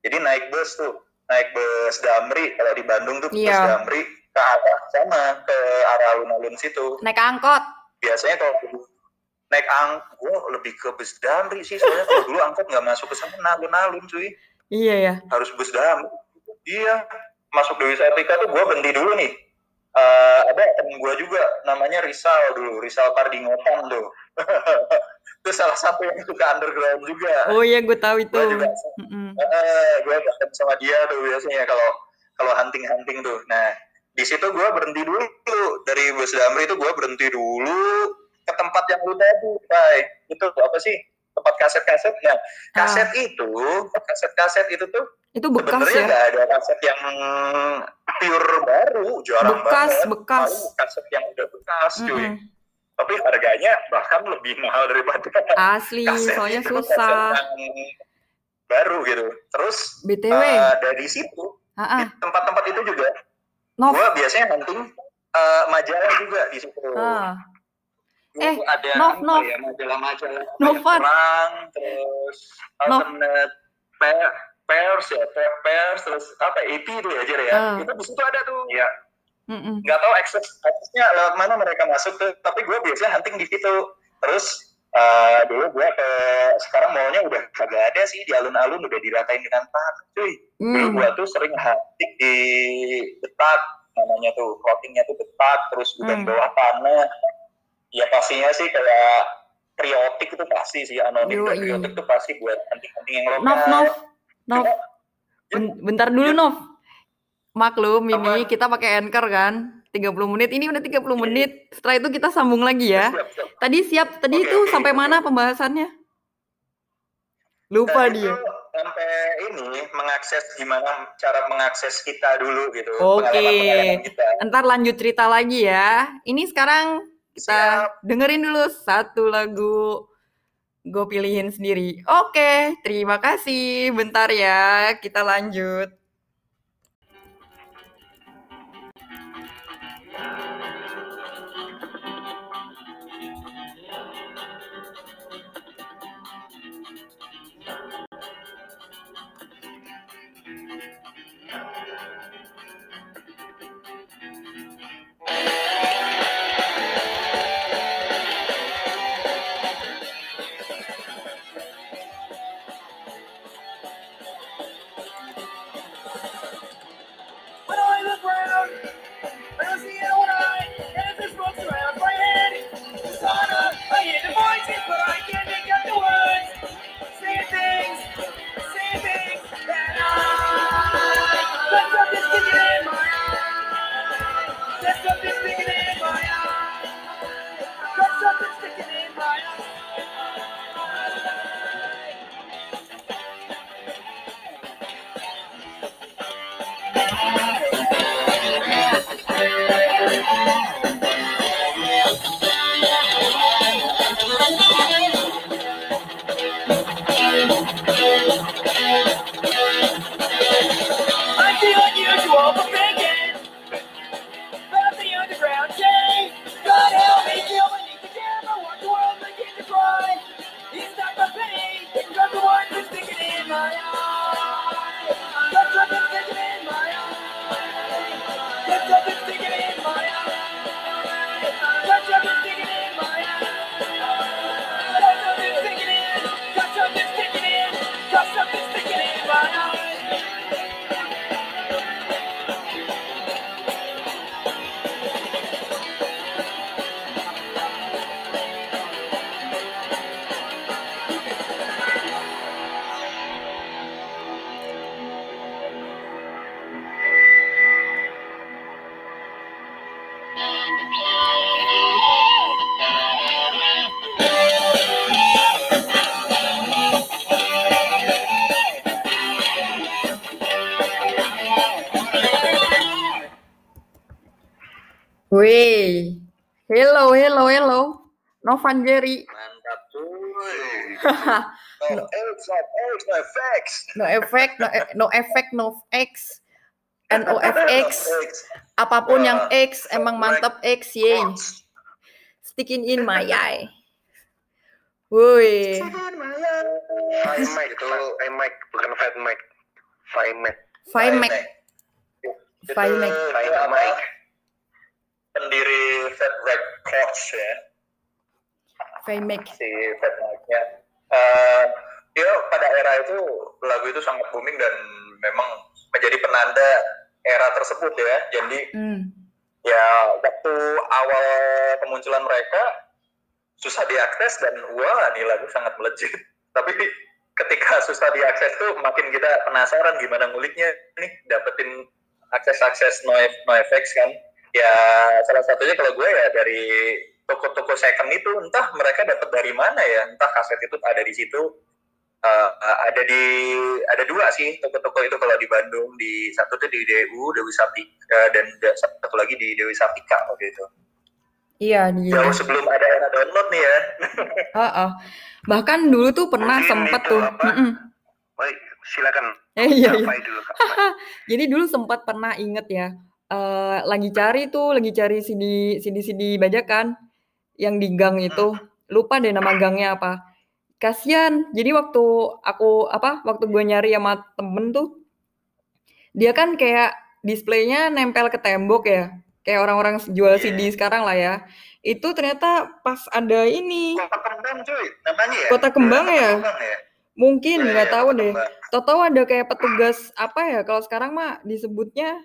[SPEAKER 4] jadi naik bus tuh naik bus Damri kalau di Bandung tuh bus
[SPEAKER 2] Iya.
[SPEAKER 4] Damri ke arah sana ke arah alun-alun situ
[SPEAKER 2] naik angkot.
[SPEAKER 4] biasanya kalau naik ang gue lebih ke bus Damri sih soalnya kalau dulu angkot nggak masuk ke sana alun-alun cuy
[SPEAKER 2] Iya ya.
[SPEAKER 4] harus bus Damri iya masuk Dewi Sartika tuh gue berhenti dulu nih Eh, ada temen gue juga namanya Rizal dulu Rizal Pardingotan tuh itu salah satu yang suka underground juga
[SPEAKER 2] Oh iya, gue tahu itu.
[SPEAKER 4] gue juga
[SPEAKER 2] Mm-mm.
[SPEAKER 4] eh gue bahkan sama dia tuh biasanya kalau kalau hunting hunting tuh nah di situ gue berhenti dulu dari bus Damri itu gue berhenti dulu ke tempat yang lu tadi Bay. itu apa sih tempat kaset-kaset nah kaset itu kaset-kaset itu tuh
[SPEAKER 2] Itu Ah. bekas
[SPEAKER 4] sebenarnya
[SPEAKER 2] ya.
[SPEAKER 4] nggak ada kaset yang pure baru jarang
[SPEAKER 2] Bekas,
[SPEAKER 4] banget
[SPEAKER 2] bekas.
[SPEAKER 4] Paling kaset yang udah bekas cuy
[SPEAKER 2] Mm-mm.
[SPEAKER 4] tapi harganya bahkan lebih mahal daripada
[SPEAKER 2] Asli,
[SPEAKER 4] kaset
[SPEAKER 2] soalnya
[SPEAKER 4] itu, kaset
[SPEAKER 2] susah.
[SPEAKER 4] yang baru gitu terus
[SPEAKER 2] BTW.
[SPEAKER 4] eh, dari situ
[SPEAKER 2] Ah, ah.
[SPEAKER 4] di tempat-tempat itu juga
[SPEAKER 2] Nov.
[SPEAKER 4] gue biasanya hunting eh, majalah juga di situ
[SPEAKER 2] Ah.
[SPEAKER 4] Dulu
[SPEAKER 2] Eh,
[SPEAKER 4] ada
[SPEAKER 2] Nov,
[SPEAKER 4] apa
[SPEAKER 2] Nov.
[SPEAKER 4] ya majalah-majalah
[SPEAKER 2] Novan.
[SPEAKER 4] perang terus alternate pairs ya pairs terus apa AP itu ya Jer ya
[SPEAKER 2] Ah.
[SPEAKER 4] itu di situ ada tuh ya
[SPEAKER 2] Mm-mm.
[SPEAKER 4] nggak tahu akses aksesnya lewat mana mereka masuk tuh tapi gue biasanya hunting di situ terus eh, dulu gue ke sekarang mallnya udah kagak ada sih di alun-alun udah diratain dengan tanah cuy dulu
[SPEAKER 2] Hmm.
[SPEAKER 4] gue tuh sering hunting di betak namanya tuh plottingnya tuh betak terus udah
[SPEAKER 2] Hmm.
[SPEAKER 4] bawah tanah ya pastinya sih kayak triotik itu pasti sih anonim dan
[SPEAKER 2] Yoi.
[SPEAKER 4] triotik itu pasti buat hunting-hunting yang lokal
[SPEAKER 2] Nov, Nov. Nov.
[SPEAKER 4] Ya.
[SPEAKER 2] Ben- bentar dulu, Nov. Maklum, ini kita pakai anchor kan. 30 menit. Ini udah 30 menit. Setelah itu kita sambung lagi ya.
[SPEAKER 4] Siap, siap.
[SPEAKER 2] Tadi siap, tadi
[SPEAKER 4] Oke,
[SPEAKER 2] itu
[SPEAKER 4] oke,
[SPEAKER 2] sampai mana pembahasannya? Lupa dia.
[SPEAKER 4] sampai ini mengakses gimana cara mengakses kita dulu gitu
[SPEAKER 2] Oke.
[SPEAKER 4] kita
[SPEAKER 2] Ntar lanjut cerita lagi ya. Ini sekarang kita
[SPEAKER 4] Siap.
[SPEAKER 2] dengerin dulu satu lagu gue pilihin sendiri. Oke, terima kasih. Bentar ya, kita lanjut. Novan Jerry.
[SPEAKER 4] Mantap cuy.
[SPEAKER 2] Haha,
[SPEAKER 4] No X, no X, no effects.
[SPEAKER 2] no effect, no, e- no effect, no X. NOFX,
[SPEAKER 4] No X.
[SPEAKER 2] apa pun yang
[SPEAKER 4] Wah,
[SPEAKER 2] X, emang mantap X, yay.
[SPEAKER 4] Quotes.
[SPEAKER 2] Sticking in my eye. Woi,
[SPEAKER 3] Five mic,
[SPEAKER 4] Itu
[SPEAKER 3] five mic, bukan five mic. Five mic,
[SPEAKER 2] Five
[SPEAKER 4] Itu
[SPEAKER 2] Five Mac.
[SPEAKER 3] five mic.
[SPEAKER 4] Pendiri Fat Records ya.
[SPEAKER 2] Mac.
[SPEAKER 4] si Fat Mike-nya. Eh, dia pada era itu lagu itu sangat booming dan memang menjadi penanda era tersebut ya. Jadi
[SPEAKER 2] Hmm.
[SPEAKER 4] ya waktu awal kemunculan mereka susah diakses dan wah ini lagu sangat melejit. Tapi ketika susah diakses tuh makin kita penasaran gimana nguliknya nih dapetin akses-akses no, no effects kan. Ya salah satunya kalau gue ya dari toko-toko second itu entah mereka dapat dari mana ya entah kaset itu ada di situ Uh, uh, ada di ada dua sih toko-toko itu kalau di Bandung di satu tuh di DU Dewi Saptika dan da- satu lagi di Dewi Saptika waktu itu
[SPEAKER 2] Iya, di
[SPEAKER 4] jauh sebelum ada era download nih ya
[SPEAKER 2] Heeh. Bahkan dulu tuh pernah
[SPEAKER 3] Mungkin
[SPEAKER 2] sempet
[SPEAKER 3] itu
[SPEAKER 2] tuh.
[SPEAKER 3] apa? Baik, silakan.
[SPEAKER 2] Eh, iya, iya.
[SPEAKER 3] Dulu.
[SPEAKER 2] Jadi dulu sempat pernah inget ya, eh, lagi cari tuh, lagi cari CD CD CD bajakan yang di gang itu. Lupa deh nama gangnya apa. Kasian. Jadi waktu aku apa? Waktu gue nyari sama temen tuh, dia kan kayak displaynya nempel ke tembok ya. Kayak orang-orang jual CD sekarang lah ya. Itu ternyata pas ada ini
[SPEAKER 4] Kota Kembang cuy namanya ya
[SPEAKER 2] Kota Kembang ya?
[SPEAKER 4] Kembang ya
[SPEAKER 2] mungkin
[SPEAKER 4] Iya,
[SPEAKER 2] nggak
[SPEAKER 4] iya,
[SPEAKER 2] tahu
[SPEAKER 4] Kota
[SPEAKER 2] deh. Tahu-tahu ada kayak petugas apa ya? Kalau sekarang mah disebutnya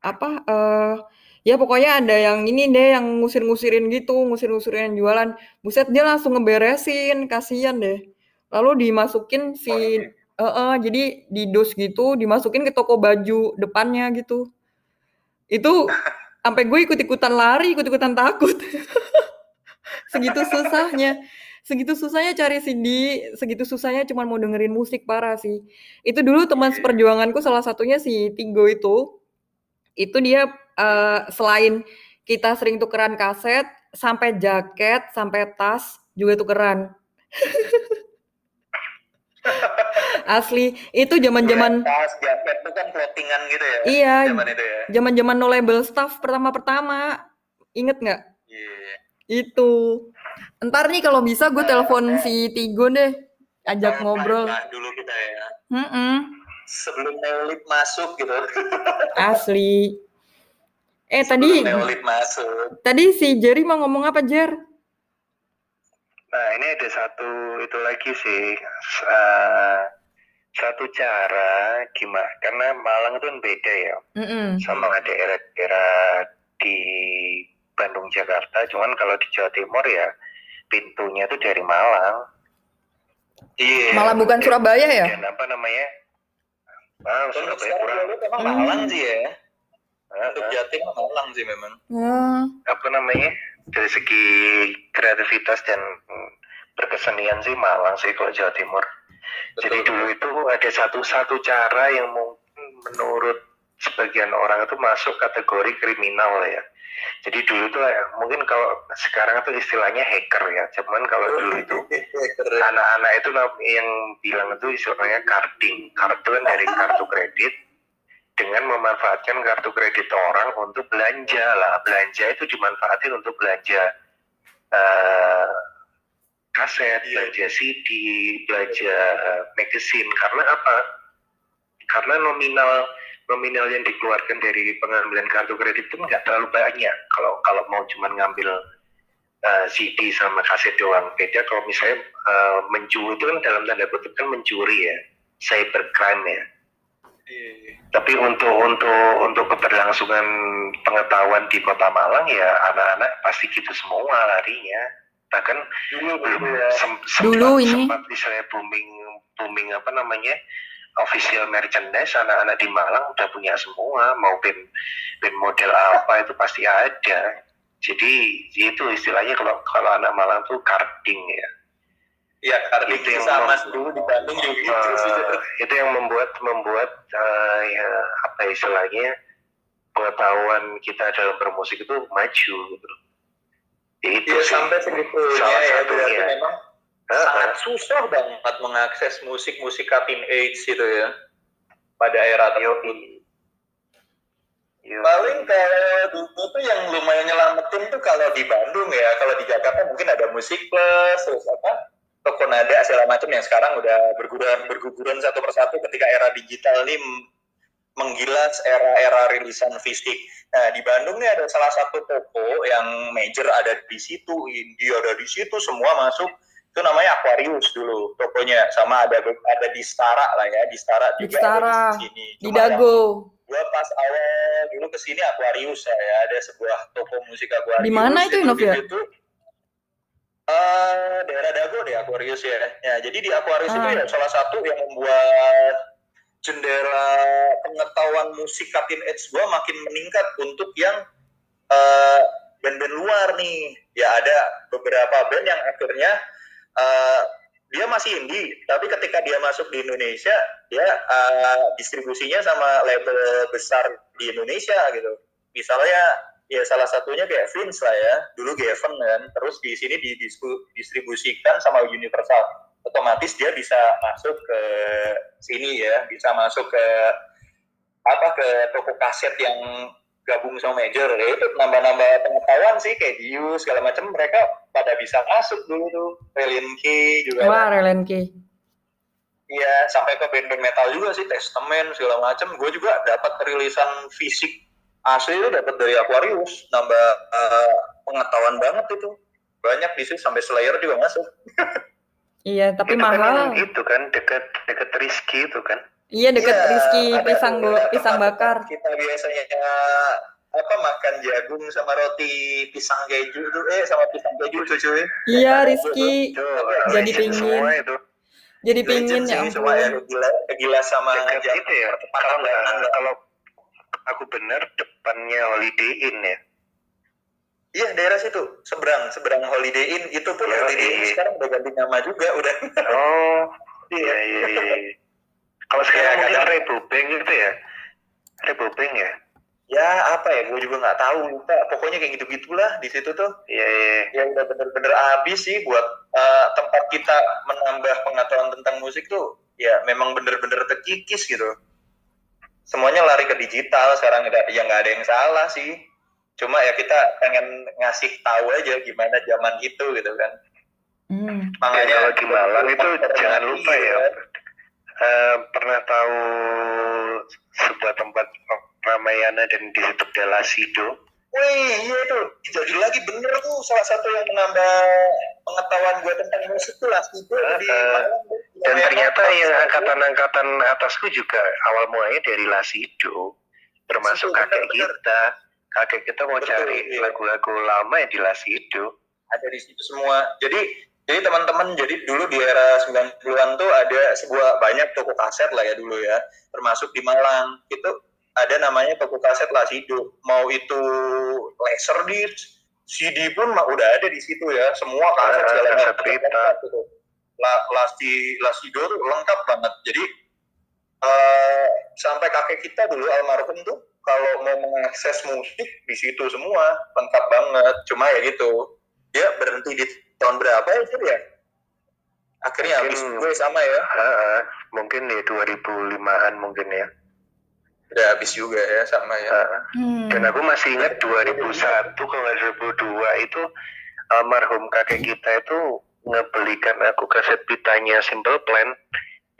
[SPEAKER 2] apa? eh ya pokoknya ada yang ini deh yang ngusir-ngusirin gitu, ngusir-ngusirin jualan. Buset dia langsung ngeberesin, kasihan deh. Lalu dimasukin si
[SPEAKER 4] Oh, iya.
[SPEAKER 2] eh, eh, jadi di dos gitu, dimasukin ke toko baju depannya gitu. Itu sampai gue ikut-ikutan lari, ikut-ikutan takut. segitu susahnya. Segitu susahnya cari CD, segitu susahnya cuma mau dengerin musik parah sih. Itu dulu teman seperjuanganku salah satunya si Tigo itu. Itu dia eh, selain kita sering tukeran kaset, sampai jaket, sampai tas juga tukeran. Asli, itu zaman-zaman
[SPEAKER 4] tas jaket itu kan clothingan gitu ya
[SPEAKER 2] iya,
[SPEAKER 4] zaman itu ya
[SPEAKER 2] zaman-zaman no label stuff pertama-pertama. Inget nggak?
[SPEAKER 4] Iya.
[SPEAKER 2] Itu. Ntar nih kalau bisa gue telepon si Tigo deh, ajak ngobrol.
[SPEAKER 4] Nah, dulu kita ya
[SPEAKER 2] Mm-mm,
[SPEAKER 4] sebelum neolib masuk gitu
[SPEAKER 2] asli. Eh tadi
[SPEAKER 4] sebelum neolib masuk
[SPEAKER 2] tadi si Jerry mau ngomong apa Jer?
[SPEAKER 3] Nah, ini ada satu itu lagi sih. eh, satu cara gimana? Karena Malang itu kan beda ya
[SPEAKER 2] Mm-mm.
[SPEAKER 3] sama daerah-daerah di Bandung Jakarta. Cuman kalau di Jawa Timur ya pintunya itu dari Malang.
[SPEAKER 4] iya
[SPEAKER 2] Malah bukan Surabaya ya?
[SPEAKER 3] Dan apa namanya? Ah, Surabaya kurang.
[SPEAKER 2] Hmm.
[SPEAKER 4] Malang sih ya untuk. Jatim Malang sih memang
[SPEAKER 2] Wah,
[SPEAKER 3] apa namanya? Dari segi kreativitas dan berkesenian sih Malang sih kalau Jawa Timur. Jadi
[SPEAKER 4] Betul.
[SPEAKER 3] dulu itu ada satu-satu cara yang mungkin menurut sebagian orang itu masuk kategori kriminal ya. Jadi dulu tuh ya, mungkin kalau sekarang tuh istilahnya hacker ya. Cuman kalau dulu itu
[SPEAKER 4] Keren.
[SPEAKER 3] anak-anak itu yang bilang itu istilahnya carding. Kartu kan dari kartu kredit dengan memanfaatkan kartu kredit orang untuk belanja lah. Belanja itu dimanfaatin untuk belanja eh, kaset,
[SPEAKER 4] Iya.
[SPEAKER 3] belanja CD, belanja eh, magazine. Karena apa? Karena nominal nominal yang dikeluarkan dari pengambilan kartu kredit itu nggak terlalu banyak. Kalau kalau mau cuma ngambil eh, CD sama kaset doang. Beda kalau misalnya eh, mencuri itu kan dalam tanda kutip kan mencuri ya, cybercrime ya.
[SPEAKER 4] Iya.
[SPEAKER 3] Tapi untuk untuk untuk keberlangsungan pengetahuan di Kota Malang ya anak-anak pasti gitu semua larinya. Bahkan
[SPEAKER 4] Dulu
[SPEAKER 3] belum
[SPEAKER 4] dulu ya.
[SPEAKER 3] sem- sempat,
[SPEAKER 2] Dulu ini.
[SPEAKER 3] sempat misalnya booming booming apa namanya official merchandise anak-anak di Malang udah punya semua mau band band model apa itu pasti ada. Jadi itu istilahnya kalau kalau anak Malang tuh carding ya.
[SPEAKER 4] Iya, karena
[SPEAKER 3] Itu yang
[SPEAKER 4] sama dulu di Bandung juga gitu sih.
[SPEAKER 3] Eh, itu yang membuat membuat eh, ya, apa istilahnya pengetahuan kita dalam bermusik itu maju gitu. Ya, itu
[SPEAKER 4] Iya,
[SPEAKER 3] sih.
[SPEAKER 4] sampai segitunya
[SPEAKER 3] Salah
[SPEAKER 4] ya.
[SPEAKER 3] satunya.
[SPEAKER 4] Berarti memang
[SPEAKER 3] Ah,
[SPEAKER 4] sangat susah banget mengakses musik-musik cutting age gitu ya. Pada era tertentu.
[SPEAKER 3] iya.
[SPEAKER 4] Paling kalau dulu tuh yang lumayan nyelamatin tuh kalau di Bandung ya, kalau di Jakarta mungkin ada musik plus, terus apa, toko nada segala macam yang sekarang udah berguguran berguguran satu persatu ketika era digital ini menggilas era-era rilisan fisik. Nah di Bandung nih ada salah satu toko yang major ada di situ, indie ada di situ, semua masuk. Itu namanya Aquarius dulu tokonya, sama ada ada di Stara lah ya, di Stara
[SPEAKER 2] Di
[SPEAKER 4] juga
[SPEAKER 2] Stara,
[SPEAKER 4] ada di sini.
[SPEAKER 2] Di
[SPEAKER 4] Cuma yang-
[SPEAKER 2] Dago.
[SPEAKER 4] gua pas awal dulu ke sini Aquarius ya, ada sebuah toko musik Aquarius
[SPEAKER 2] Di mana itu, Inov, ya?
[SPEAKER 4] di eh, daerah Dago deh Aquarius ya. ya jadi di Aquarius itu
[SPEAKER 2] Ah.
[SPEAKER 4] ya salah satu yang membuat jendela pengetahuan musik cutting edge gua makin meningkat untuk yang eh, band-band luar nih ya ada beberapa band yang akhirnya eh, dia masih indie tapi ketika dia masuk di Indonesia dia eh, distribusinya sama label besar di Indonesia gitu misalnya ya salah satunya kayak Vince lah ya. Dulu Gavin kan. Terus di sini didistribusikan sama Universal. Otomatis dia bisa masuk ke sini ya. Bisa masuk ke apa ke toko kaset yang gabung sama major. Ya itu nambah-nambah pengetahuan sih kayak Dius segala macam. Mereka pada bisa masuk dulu tuh. Relinki juga.
[SPEAKER 2] Wah, Relenki.
[SPEAKER 4] Iya, sampai ke band-band metal juga sih, Testament segala macam. Gue juga dapat rilisan fisik asli itu dapat dari Aquarius, nambah eh, pengetahuan banget itu. Banyak di situ sampai Slayer juga masuk.
[SPEAKER 2] Iya, tapi
[SPEAKER 3] itu kan
[SPEAKER 2] mahal.
[SPEAKER 3] yang itu kan dekat dekat Rizky itu kan.
[SPEAKER 2] Iya, deket
[SPEAKER 4] Iya,
[SPEAKER 2] Rizky
[SPEAKER 4] ada
[SPEAKER 2] pisang bo-
[SPEAKER 4] beberapa
[SPEAKER 2] pisang bakar.
[SPEAKER 4] Kita biasanya apa makan jagung sama roti pisang keju tuh eh sama pisang keju tuh cuy.
[SPEAKER 2] Iya, Rizky.
[SPEAKER 3] Itu
[SPEAKER 2] Jadi pingin.
[SPEAKER 3] itu.
[SPEAKER 2] Jadi pingin ya
[SPEAKER 4] semua ya
[SPEAKER 2] ampun.
[SPEAKER 4] gila, gila sama
[SPEAKER 3] Dekat
[SPEAKER 4] jagung.
[SPEAKER 3] itu ya. Kalau
[SPEAKER 4] lah.
[SPEAKER 3] kalau aku benar depannya Holiday Inn ya.
[SPEAKER 4] Iya daerah situ seberang seberang Holiday Inn itu pun
[SPEAKER 3] Iya,
[SPEAKER 4] Holiday Inn
[SPEAKER 3] iya.
[SPEAKER 4] sekarang udah ganti nama juga udah
[SPEAKER 3] Oh, iya iya. iya. Kalau sekarang
[SPEAKER 4] Iya,
[SPEAKER 3] mungkin
[SPEAKER 4] kadang-
[SPEAKER 3] Rebobeng gitu ya. Rebobeng ya.
[SPEAKER 4] ya apa ya gue juga nggak tahu lupa pokoknya kayak gitu gitulah di situ tuh
[SPEAKER 3] Iya iya.
[SPEAKER 4] ya udah bener-bener habis sih buat eh, tempat kita menambah pengetahuan tentang musik tuh ya memang bener-bener terkikis gitu semuanya lari ke digital sekarang ya nggak ada yang salah sih cuma ya kita pengen ngasih tahu aja gimana zaman itu gitu kan
[SPEAKER 2] Hmm.
[SPEAKER 3] Ya, kalau di Malang itu jangan lupa ya. Eh, pernah tahu sebuah tempat Ramayana dan di situ ada Lasido.
[SPEAKER 4] Wih, iya itu. Jadi lagi bener tuh salah satu yang menambah pengetahuan gue tentang musik tuh lah itu di
[SPEAKER 3] Eh,
[SPEAKER 4] Malang.
[SPEAKER 3] Dan ternyata yang angkatan-angkatan atasku juga awal mulanya dari Lasido. Termasuk
[SPEAKER 4] Betul,
[SPEAKER 3] kakek
[SPEAKER 4] benar-benar.
[SPEAKER 3] kita. Kakek kita mau
[SPEAKER 4] Betul,
[SPEAKER 3] cari
[SPEAKER 4] iya.
[SPEAKER 3] lagu-lagu lama ya di Lasido.
[SPEAKER 4] ada di situ semua. Jadi jadi teman-teman jadi dulu di era 90-an tuh ada sebuah banyak toko kaset lah ya dulu ya. Termasuk di Malang. Itu ada namanya toko kaset Lasido. Mau itu laserdisc, CD pun mah udah ada di situ ya. Semua kaset
[SPEAKER 3] Ah,
[SPEAKER 4] segala macam. La, Lasti Lasido tuh lengkap banget. Jadi eh, sampai kakek kita dulu almarhum tuh kalau mau mengakses musik di situ semua lengkap banget cuma ya gitu ya berhenti di tahun berapa ya Cir, ya akhirnya habis gue sama ya
[SPEAKER 3] Ah, mungkin ya 2005-an mungkin ya.
[SPEAKER 4] udah habis juga ya sama ya
[SPEAKER 3] Ah,
[SPEAKER 2] Hmm.
[SPEAKER 3] dan aku masih ingat 2001 kalau nggak 2002 itu almarhum kakek kita itu ngebelikan aku kaset pitanya Simple Plan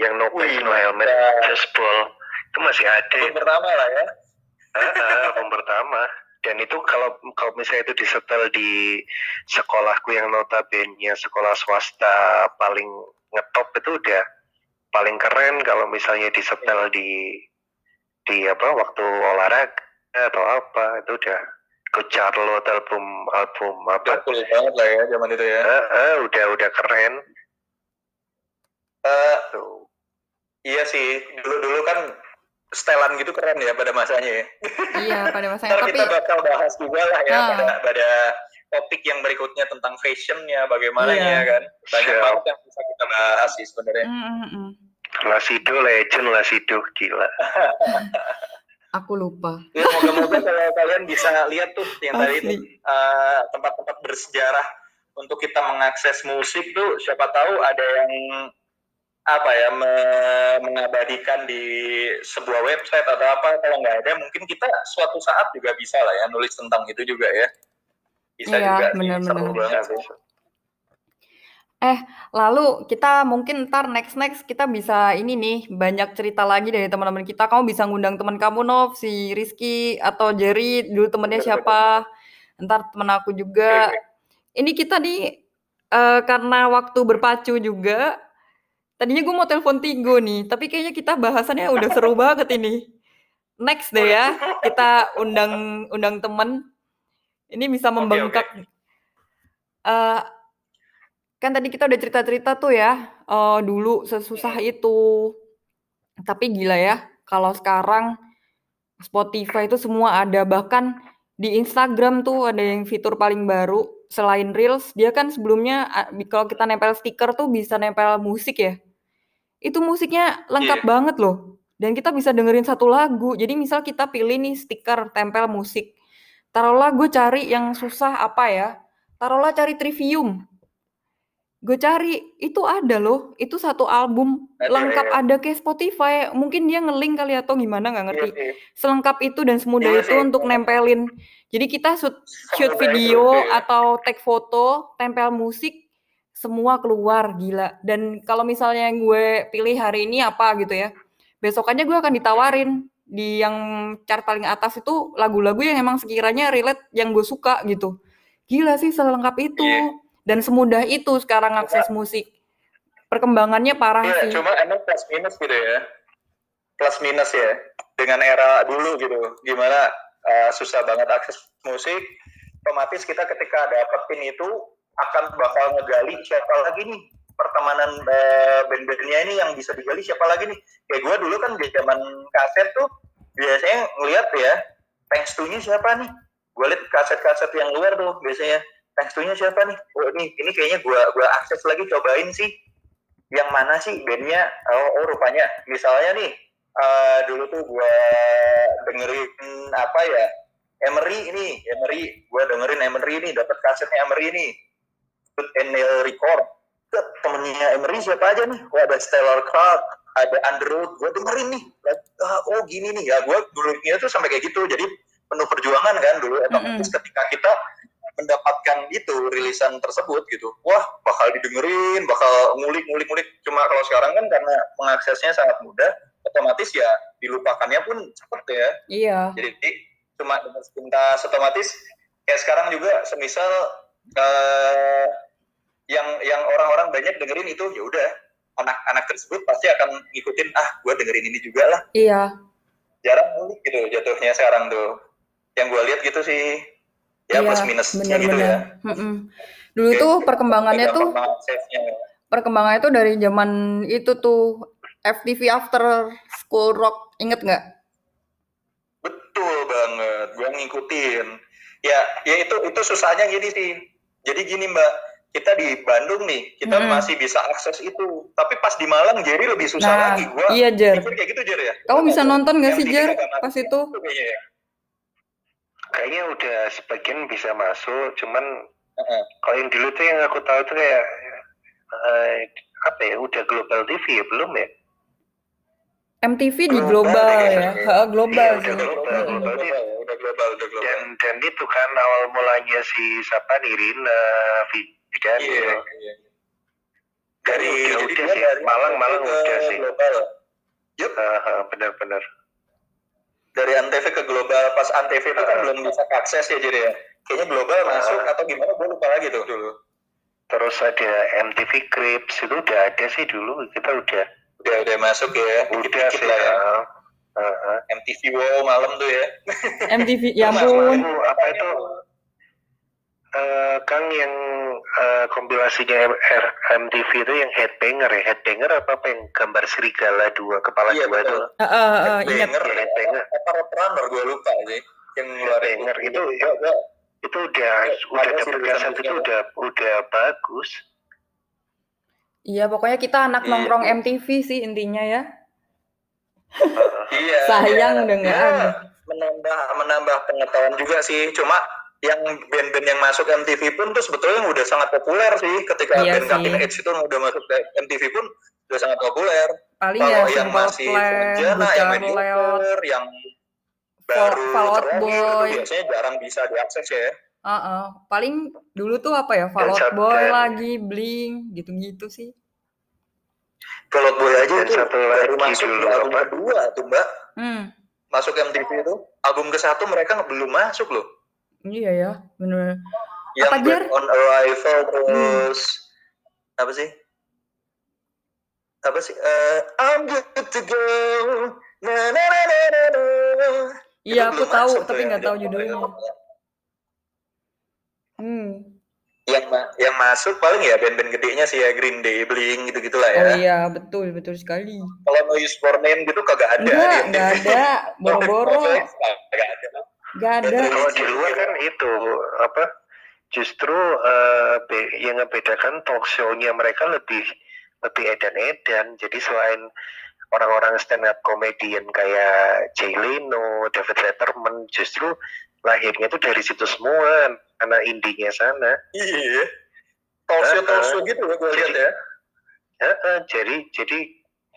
[SPEAKER 3] yang no no helmet just ball. Itu masih ada.
[SPEAKER 4] Album pertama lah ya.
[SPEAKER 3] Album pertama. Dan itu kalau kalau misalnya itu disetel di sekolahku yang notabene sekolah swasta paling ngetop itu udah paling keren kalau misalnya disetel di di apa waktu olahraga atau apa itu udah ke Charlotte album album
[SPEAKER 4] udah
[SPEAKER 3] apa
[SPEAKER 4] cool banget lah ya zaman itu ya.
[SPEAKER 3] Ah, ah, udah udah keren.
[SPEAKER 4] Eh,
[SPEAKER 3] tuh.
[SPEAKER 4] iya sih. Dulu dulu kan setelan gitu keren ya pada masanya ya.
[SPEAKER 2] Iya pada masanya.
[SPEAKER 4] Ntar
[SPEAKER 2] tapi
[SPEAKER 4] kita bakal bahas juga lah ya
[SPEAKER 2] Ah.
[SPEAKER 4] pada pada topik yang berikutnya tentang fashionnya bagaimana
[SPEAKER 2] Iya.
[SPEAKER 4] ya kan. Banyak banget yang bisa kita bahas sih sebenarnya.
[SPEAKER 2] Mm, mm, mm.
[SPEAKER 3] Lasido legend Lasido gila
[SPEAKER 2] aku lupa.
[SPEAKER 4] ya moga-moga kalau kalian bisa lihat tuh yang tadi itu
[SPEAKER 2] Asli.
[SPEAKER 4] eh, tempat-tempat bersejarah untuk kita mengakses musik tuh siapa tahu ada yang apa ya me- mengabadikan di sebuah website atau apa kalau nggak ada mungkin kita suatu saat juga bisa lah ya nulis tentang itu juga ya bisa
[SPEAKER 2] Iya,
[SPEAKER 4] juga sih,
[SPEAKER 2] benar-benar.
[SPEAKER 4] seru banget sih.
[SPEAKER 2] Lalu kita mungkin ntar next next kita bisa ini nih banyak cerita lagi dari teman-teman kita. Kamu bisa ngundang teman kamu Nov, si Rizky atau Jerry dulu temennya siapa? Ntar temen aku juga. Ini kita nih eh, karena waktu berpacu juga. Tadinya gue mau telepon Tigo nih, tapi kayaknya kita bahasannya udah seru banget ini. Next deh ya, kita undang undang temen. Ini bisa membengkak. Eh, kan tadi kita udah cerita-cerita tuh ya, eh, dulu sesusah itu. Tapi gila ya, kalau sekarang Spotify itu semua ada, bahkan di Instagram tuh ada yang fitur paling baru selain Reels, dia kan sebelumnya kalau kita nempel stiker tuh bisa nempel musik ya. Itu musiknya lengkap
[SPEAKER 4] Iya.
[SPEAKER 2] banget loh. Dan kita bisa dengerin satu lagu. Jadi misal kita pilih nih stiker tempel musik. Taruhlah gue cari yang susah apa ya? Taruhlah cari Trivium. Gue cari, itu ada loh. Itu satu album
[SPEAKER 4] Ada,
[SPEAKER 2] lengkap
[SPEAKER 4] ya.
[SPEAKER 2] ada kayak Spotify. Mungkin dia nge-link kali atau gimana nggak ngerti.
[SPEAKER 4] Iya.
[SPEAKER 2] Selengkap itu dan semudah
[SPEAKER 4] Iya
[SPEAKER 2] itu
[SPEAKER 4] sih.
[SPEAKER 2] untuk nempelin. Jadi kita shoot, shoot video
[SPEAKER 4] itu, iya.
[SPEAKER 2] atau take foto, tempel musik, semua keluar gila. Dan kalau misalnya yang gue pilih hari ini apa gitu ya, besokannya gue akan ditawarin di yang chart paling atas itu lagu-lagu yang emang sekiranya relate yang gue suka gitu. Gila sih selengkap itu.
[SPEAKER 4] Iya.
[SPEAKER 2] Dan semudah itu sekarang akses musik. Perkembangannya parah
[SPEAKER 4] Iya,
[SPEAKER 2] sih.
[SPEAKER 4] cuma emang plus minus gitu ya. Plus minus ya. Dengan era dulu gitu. Gimana uh, susah banget akses musik. Otomatis kita ketika dapetin itu akan bakal ngegali siapa lagi nih pertemanan uh, band-bandnya ini yang bisa digali siapa lagi nih. Kayak gue dulu kan di zaman kaset tuh biasanya ngeliat ya thanks to-nya siapa nih. Gue liat kaset-kaset yang luar tuh biasanya thanks to-nya siapa nih. Oh ini, ini kayaknya gue gua akses lagi cobain sih. Yang mana sih bandnya? Oh, oh rupanya. Misalnya nih eh, dulu tuh gue dengerin apa ya? Emery ini Emery. Gue dengerin Emery ini dapat kasetnya Emery ini Good and Nail Record. Tuh, temennya Emery siapa aja nih? Oh ada Stellar Clark ada Underwood. Gue dengerin nih. Ah, oh gini nih. Ya gue dulu tuh sampai kayak gitu. Jadi penuh perjuangan kan dulu. Otomatis ketika kita mendapatkan itu rilisan tersebut gitu. Wah bakal didengerin bakal ngulik ngulik ngulik. Cuma kalau sekarang kan karena mengaksesnya sangat mudah otomatis ya dilupakannya pun cepet ya.
[SPEAKER 2] Iya.
[SPEAKER 4] jadi cuma dengan sepintas otomatis. Kayak sekarang juga semisal eh, yang yang orang-orang banyak dengerin itu ya udah anak-anak tersebut pasti akan ngikutin ah gue dengerin ini juga lah.
[SPEAKER 2] Iya.
[SPEAKER 4] jarang ngulik gitu jatuhnya sekarang tuh. Yang gue lihat gitu sih ya
[SPEAKER 2] iya,
[SPEAKER 4] plus minusnya gitu ya.
[SPEAKER 2] Mm-mm. Dulu tuh perkembangannya tuh
[SPEAKER 4] mengaksesnya.
[SPEAKER 2] perkembangannya tuh dari zaman itu tuh FTV After School Rock inget nggak?
[SPEAKER 4] betul banget gue ngikutin ya ya itu itu susahnya gini sih jadi gini mbak kita di Bandung nih kita
[SPEAKER 2] Mm-mm.
[SPEAKER 4] masih bisa akses itu tapi pas di Malang jadi lebih susah
[SPEAKER 2] Nah,
[SPEAKER 4] lagi gue
[SPEAKER 2] iya Jer.
[SPEAKER 4] kayak gitu Jer ya
[SPEAKER 2] Kamu bisa nonton nggak sih Jer pas itu?
[SPEAKER 4] kayaknya ya.
[SPEAKER 3] Kayaknya udah sebagian bisa masuk cuman
[SPEAKER 4] Heeh.
[SPEAKER 3] kalau yang dulu tuh yang aku tahu tuh kayak eh, apa ya udah global TV ya belum ya
[SPEAKER 2] MTV di
[SPEAKER 4] Global
[SPEAKER 2] global
[SPEAKER 4] ya,
[SPEAKER 2] ya,
[SPEAKER 4] ya.
[SPEAKER 2] Heeh, global
[SPEAKER 3] Iya,
[SPEAKER 2] sih.
[SPEAKER 3] udah global.
[SPEAKER 4] Global,
[SPEAKER 2] Mm-mm.
[SPEAKER 4] global, ya, udah global, udah global.
[SPEAKER 3] dan dan itu kan awal mulanya si siapa Nirina Vidan
[SPEAKER 4] Iya, iya. Dari
[SPEAKER 3] Udah,
[SPEAKER 4] jadi
[SPEAKER 3] udah
[SPEAKER 4] dia
[SPEAKER 3] sih.
[SPEAKER 4] dari
[SPEAKER 3] Malang- Malang udah sih.
[SPEAKER 4] Global. Yup,
[SPEAKER 3] Ah, ah, benar-benar
[SPEAKER 4] dari Antv ke global. Pas Antv itu kan
[SPEAKER 3] Ah.
[SPEAKER 4] belum bisa akses ya jadi ya. Kayaknya global
[SPEAKER 3] Ah.
[SPEAKER 4] masuk atau gimana? Gue lupa lagi tuh dulu.
[SPEAKER 3] terus ada MTV Cribs itu udah ada sih dulu kita udah
[SPEAKER 4] Udah udah masuk ya.
[SPEAKER 3] udah sih
[SPEAKER 4] lah ya.
[SPEAKER 3] ah, ah, ah.
[SPEAKER 4] MTV Wow malam tuh ya.
[SPEAKER 2] MTV, ya ampun.
[SPEAKER 3] Apa itu eh, Kang yang eh, kompilasinya M- R- MTV itu yang headbanger ya headbanger apa apa yang gambar serigala dua kepala
[SPEAKER 4] Iya
[SPEAKER 3] dua itu
[SPEAKER 4] betul.
[SPEAKER 2] Heeh, heeh, ingat.
[SPEAKER 4] Banger,
[SPEAKER 3] Iya, banger.
[SPEAKER 4] apa runner gue lupa sih. Yang ngeluarin
[SPEAKER 3] Banger itu
[SPEAKER 4] Gua- gua-
[SPEAKER 3] itu udah
[SPEAKER 4] Ya,
[SPEAKER 3] udah
[SPEAKER 4] ada
[SPEAKER 3] kaset itu udah udah bagus
[SPEAKER 2] Iya, pokoknya kita anak
[SPEAKER 4] Iya.
[SPEAKER 2] nongkrong MTV sih intinya ya.
[SPEAKER 4] Iya.
[SPEAKER 2] Sayang
[SPEAKER 4] iya.
[SPEAKER 2] nggak
[SPEAKER 4] Ya. Menambah menambah pengetahuan juga sih. Cuma yang band-band yang masuk MTV pun tuh sebetulnya udah sangat populer sih. Ketika
[SPEAKER 2] Iya
[SPEAKER 4] band. Cutting Edge itu udah masuk ke MTV pun udah sangat populer.
[SPEAKER 2] Paling
[SPEAKER 4] Kalau
[SPEAKER 2] ya
[SPEAKER 4] yang masih Fujana, yang
[SPEAKER 2] Bucarlet,
[SPEAKER 4] mediocre, yang
[SPEAKER 2] Fall-
[SPEAKER 4] baru
[SPEAKER 2] Fall Out
[SPEAKER 4] terakhir itu
[SPEAKER 2] Boy.
[SPEAKER 4] biasanya jarang bisa diakses ya.
[SPEAKER 2] Heeh. Paling dulu tuh apa ya, Fall Out Boy
[SPEAKER 3] dan-
[SPEAKER 2] lagi, Blink, gitu-gitu sih.
[SPEAKER 4] Kalau Boy aja itu
[SPEAKER 3] satu
[SPEAKER 4] baru
[SPEAKER 3] lagi
[SPEAKER 4] masuk
[SPEAKER 3] dulu
[SPEAKER 4] di album
[SPEAKER 3] apa?
[SPEAKER 4] kedua tuh mbak.
[SPEAKER 2] Hmm,
[SPEAKER 4] Masuk MTV itu album ke satu mereka belum masuk loh.
[SPEAKER 2] Iya ya, bener.
[SPEAKER 4] yang
[SPEAKER 2] Apa, Jar?
[SPEAKER 4] Bird on Arrival terus apa sih apa sih Eh, I'm good to go na na na na na na
[SPEAKER 2] Iya, aku tahu, tapi
[SPEAKER 4] yang
[SPEAKER 2] nggak tahu judulnya. Hmm.
[SPEAKER 4] yang ma- yang masuk paling ya band-band gedenya sih ya Green Day, Blink gitu gitulah ya.
[SPEAKER 2] Oh iya, betul, betul sekali.
[SPEAKER 4] Kalau Noise for Men gitu kagak ada
[SPEAKER 2] Enggak,
[SPEAKER 4] di
[SPEAKER 2] nggak
[SPEAKER 4] MTV.
[SPEAKER 2] ada, boro-boro,
[SPEAKER 4] Kagak ada.
[SPEAKER 2] nggak ada.
[SPEAKER 3] kalau di luar kan itu apa justru eh, be- yang membedakan talk show-nya mereka lebih lebih edan-edan jadi selain orang-orang stand up comedian kayak Jay Leno, David Letterman justru lahirnya itu dari situ semua anak indinya sana
[SPEAKER 4] Iya. Talkshow talkshow gitu ya gue lihat ya.
[SPEAKER 3] Heeh, jadi jadi